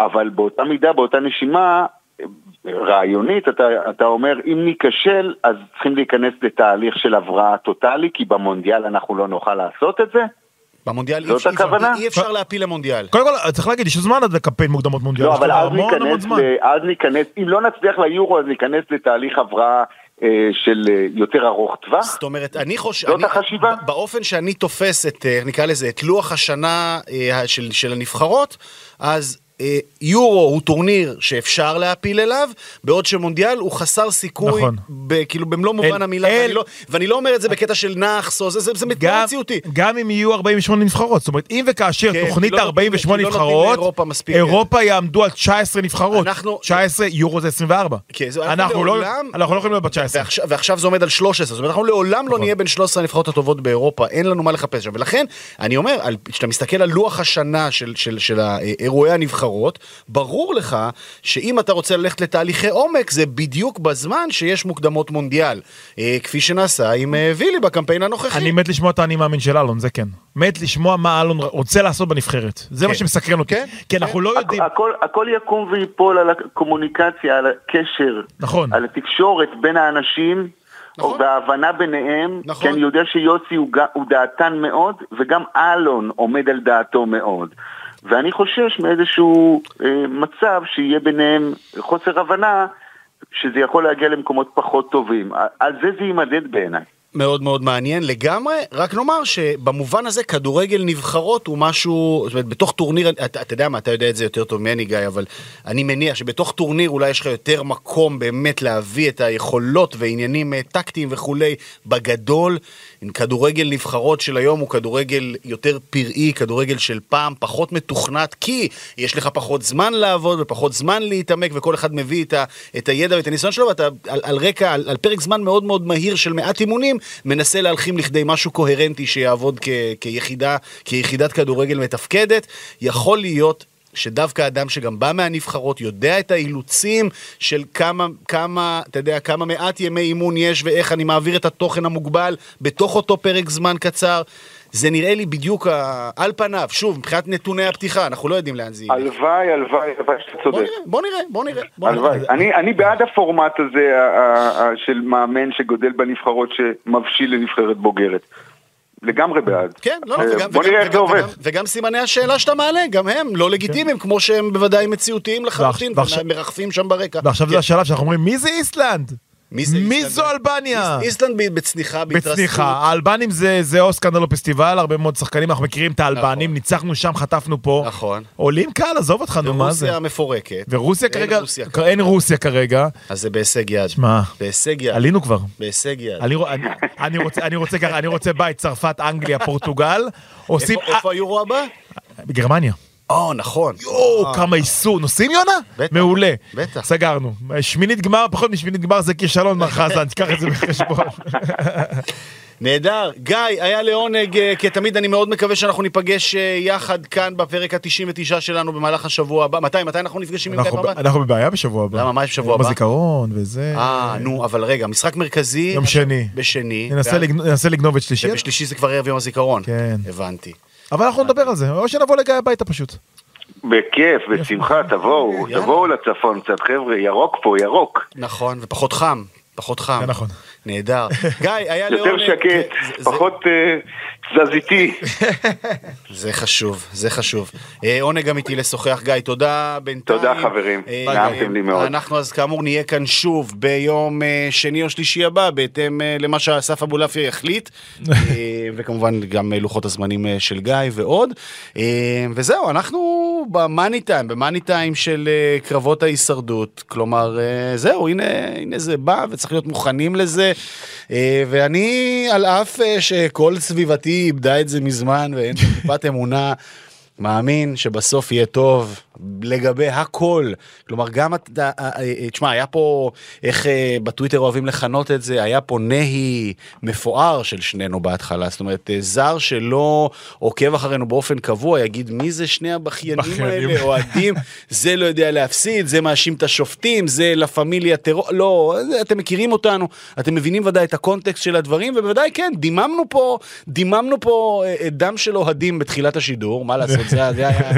אבל באותה מידה, באותה נשימה, רעיונית, אתה, אתה אומר, אם ניכשל, אז צריכים להיכנס לתהליך של הבראה טוטאלי, כי במונדיאל אנחנו לא נוכל לעשות את זה? במונדיאל אי אפשר- הכוונה? אי אפשר להפיל למונדיאל. קובל כל, צריך להגיד, יש זמן עד לקמפיין מוקדמות מונדיאל. לא, אבל אז ניכנס, אז ניכנס, אם לא נצליח ליורו, אז ניכנס לתהליך הבראה אה, של אה, יותר ארוך טווח. זאת אומרת, אני חושב... זאת החשיבה? באופן שאני תופס את, אה, נקרא לזה, את לוח השנה של, של הנבחרות, אז... אה, יורו הוא טורניר שאפשר להפיל אליו, בעוד שמונדיאל הוא חסר סיכוי, נכון. ב, כאילו במלוא מובן אל- המילה, אל- ואני לא, ואני לא אומר את זה בקטע של נאחס, זה, זה, זה גם, מציאותי. גם אם יהיו 48 נבחרות, זאת אומרת, אם וכאשר כן, תוכנית לא נותנים- 48 כי לא נבחרות, לאירופה מספיק. אירופה יעמדו על 19 נבחרות. אנחנו- 19, יורו זה 24. כן, זה- אנחנו לא לעולם- אנחנו לא יכולים להיות ב-19. ועכשיו, ועכשיו זה עומד על 13, זאת אומרת אנחנו לעולם נכון. לא נהיה בין 13 הנבחרות הטובות באירופה, אין לנו מה לחפש שם, ולכן אני אומר, כשאתה מסתכל על לוח השנה של, של, של אירועי הנבחרות, ברור לך שאם אתה רוצה ללכת לתהליכי עומק, זה בדיוק בזמן שיש מוקדמות מונדיאל, אה, כפי שנעשה עם אה, וילי בקמפיין הנוכחי. אני מת לשמוע את האני מאמין של אלון, זה כן. מת לשמוע מה אלון רוצה לעשות בנבחרת. זה מה כן. שמסקרן אותי. כן, כי אנחנו לא יודעים. הכל, הכל יקום ויפול על הקומוניקציה, על הקשר, נכון. על התקשורת בין האנשים, נכון. וההבנה ביניהם, נכון. כי אני יודע שיוסי הוא, הוא דעתן מאוד, וגם אלון עומד על דעתו מאוד. ואני חושש מאיזשהו אה, מצב שיהיה ביניהם חוסר הבנה, שזה יכול להגיע למקומות פחות טובים. על זה זה יימדד בעיניי. מאוד מאוד מעניין. לגמרי, רק נאמר שבמובן הזה כדורגל נבחרות הוא משהו, זאת אומרת בתוך טורניר, אתה, אתה יודע מה, אתה יודע את זה יותר טוב ממני גיא, אבל אני מניח שבתוך טורניר אולי יש לך יותר מקום באמת להביא את היכולות ועניינים אה, טקטיים וכולי, בגדול, כדורגל נבחרות של היום הוא כדורגל יותר פראי, כדורגל של פעם, פחות מתוכנת, כי יש לך פחות זמן לעבוד ופחות זמן להתעמק וכל אחד מביא את, ה, את הידע ואת הניסיון שלו ואתה על, על רקע, על, על פרק זמן מאוד מאוד מהיר של מעט אימונים, מנסה להלחים לכדי משהו קוהרנטי שיעבוד כ, כיחידה, כיחידת כדורגל מתפקדת. יכול להיות שדווקא אדם שגם בא מהנבחרות יודע את האילוצים של כמה, כמה, אתה יודע, כמה מעט ימי אימון יש ואיך אני מעביר את התוכן המוגבל בתוך אותו פרק זמן קצר. זה נראה לי בדיוק ה... על פניו, שוב, מבחינת נתוני הפתיחה, אנחנו לא יודעים לאן זה יהיה. הלוואי, הלוואי, הלוואי שאתה בוא צודק. נראה, בוא נראה, בוא נראה. בוא נראה. הלוואי. אני, אני בעד הפורמט הזה של מאמן שגודל בנבחרות שמבשיל לנבחרת בוגרת. לגמרי בעד. כן, לא, אה, וגם, בוא וגם, נראה איך זה עובד. וגם, וגם סימני השאלה שאתה מעלה, גם הם לא לגיטימיים, כמו שהם בוודאי מציאותיים לחלוטין, ועכשיו- ומרחפים שם ברקע. ועכשיו כן. זה השלב שאנחנו אומרים, מי זה איסלנד? מי זה מי איסלנד? זו אלבניה? איס- איסלנד ב- בצניחה, בהתרסקות. בצניחה, האלבנים זה, זה או סקנדל או פסטיבל, הרבה מאוד שחקנים, אנחנו מכירים את האלבנים, נכון. ניצחנו שם, חטפנו פה. נכון. עולים קהל, עזוב אותך, נו, מה זה? רוסיה מפורקת. ורוסיה כרגע, רוסיה אין רוסיה כרגע. אז זה בהישג יד. שמע, בהישג יד. עלינו כבר. בהישג יד. אני, אני, אני, רוצה, אני רוצה אני רוצה בית, צרפת, אנגליה, פורטוגל, עושים... איפה היורו הבא? בגרמניה. או, נכון. יואו, כמה איסור. נוסעים יונה? בטח. מעולה. בטח. סגרנו. שמינית גמר, פחות משמינית גמר זה כישלון, מר חזן, תיקח את זה בחשבון. נהדר. גיא, היה לעונג, אה, כתמיד אני מאוד מקווה שאנחנו ניפגש אה, יחד כאן בפרק ה-99 שלנו במהלך השבוע הבא. מתי? מתי אנחנו נפגשים עם גיא פרמן? אנחנו בבעיה בשבוע הבא. למה? מה יש בשבוע יום הבא? הזיכרון וזה. אה, נו, אבל רגע, משחק מרכזי... יום שני. בשני. ננסה לגנוב את שלישי. ובשלישי זה כבר ערב יום הזיכרון. כן. הבנתי. אבל אנחנו נדבר על זה, או שנבוא לגיא הביתה פשוט. בכיף, בשמחה, תבואו. תבואו לצפון קצת, חבר'ה, ירוק פה, ירוק. נכון, ופחות חם. פחות חם. נכון. נהדר. גיא, היה לעונג... יותר שקט, פחות אה, תזזיתי. זה חשוב, זה חשוב. אה, עונג אמיתי לשוחח, גיא, תודה בינתיים. תודה, חברים. אה, נעמתם לי מאוד. אנחנו אז כאמור נהיה כאן שוב ביום אה, שני או שלישי הבא, בהתאם אה, למה שאסף אבולעפיה יחליט, אה, וכמובן גם אה, לוחות הזמנים אה, של גיא ועוד. אה, וזהו, אנחנו במאני טיים, במאני טיים של אה, קרבות ההישרדות. כלומר, אה, זהו, הנה, הנה זה בא וצריך להיות מוכנים לזה. אה, ואני, על אף אה, שכל סביבתי איבדה את זה מזמן ואין שם טיפת אמונה, מאמין שבסוף יהיה טוב לגבי הכל. כלומר, גם, אתה- אה, אה, תשמע, היה פה, איך אה, בטוויטר אוהבים לכנות את זה, היה פה נהי מפואר של שנינו בהתחלה. זאת אומרת, אה, זר שלא עוקב אחרינו באופן קבוע, יגיד, מי זה שני הבכיינים בכיינים. האלה, אוהדים, זה לא יודע להפסיד, זה מאשים את השופטים, זה לה פמיליה טרור, לא, אתם מכירים אותנו, אתם מבינים ודאי את הקונטקסט של הדברים, ובוודאי כן, דיממנו פה, דיממנו פה אה, אה, דם של אוהדים בתחילת השידור, מה לעשות, זה, זה, היה,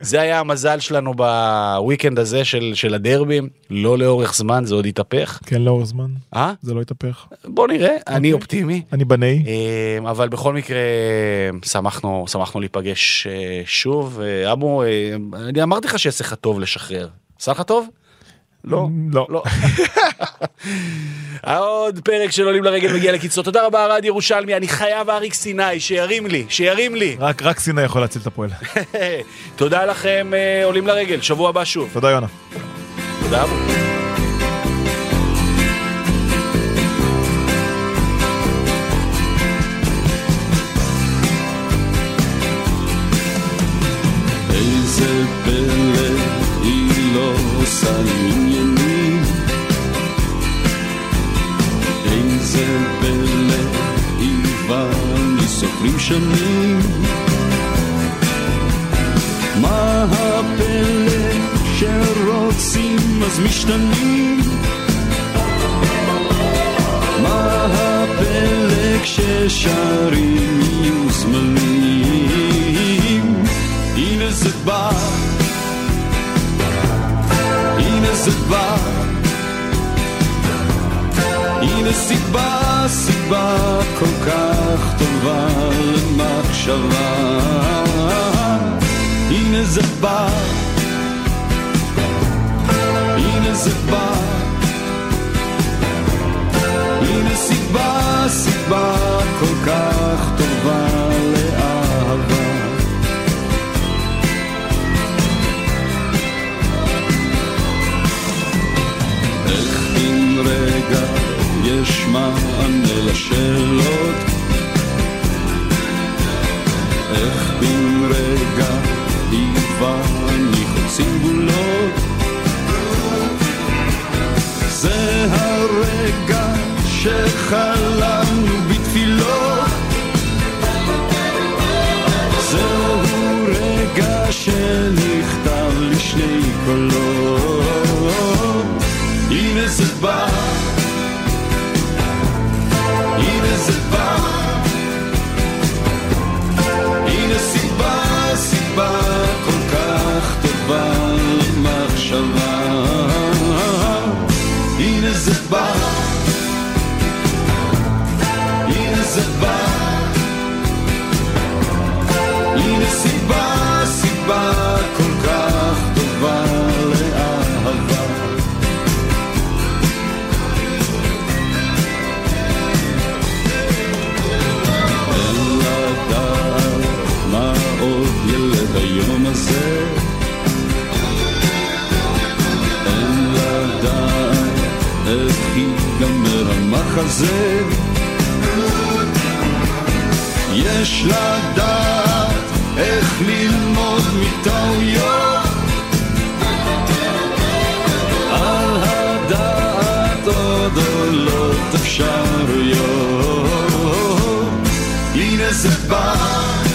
זה היה המזל שלנו בוויקנד הזה של, של הדרבים, לא לאורך זמן, זה עוד יתהפך. כן, לאורך זמן. אה? זה לא יתהפך. בוא נראה, אני אופטימי. אני בנאי. אה, אבל בכל מקרה, שמחנו, שמחנו להיפגש אה, שוב. אה, אבו, אה, אני אמרתי לך שיעשה לך טוב לשחרר. עשה לך טוב? לא. לא. לא. עוד פרק של עולים לרגל מגיע לקיצור. תודה רבה, ארד ירושלמי. אני חייב אריק סיני, שירים לי, שירים לי. רק רק סיני יכול להציל את הפועל. תודה לכם, אה, עולים לרגל. שבוע הבא שוב. תודה יונה. תודה. איזה פלא היא לא עושה עניינים סופרים שנים מה הפלא שרוצים אז משתנים? מה הפלא כששרים יהיו זמנים הנה זה בא. הנה זה בא הנה סיבה, סיבה כל כך טובה למחשבה. הנה זה בא. הנה זה בא. הנה סיבה, סיבה כל כך טובה יש מענה לשאלות? איך בן רגע היא ואני חוצים גבולות? זה הרגע שחלמנו בתפילות זהו רגע שנכתב לשני קולות הנה זה בא הנה זה בא הנה המחזה יש לדעת איך ללמוד מטעויות. על הדעת עוד עולות אפשרויות. זה בא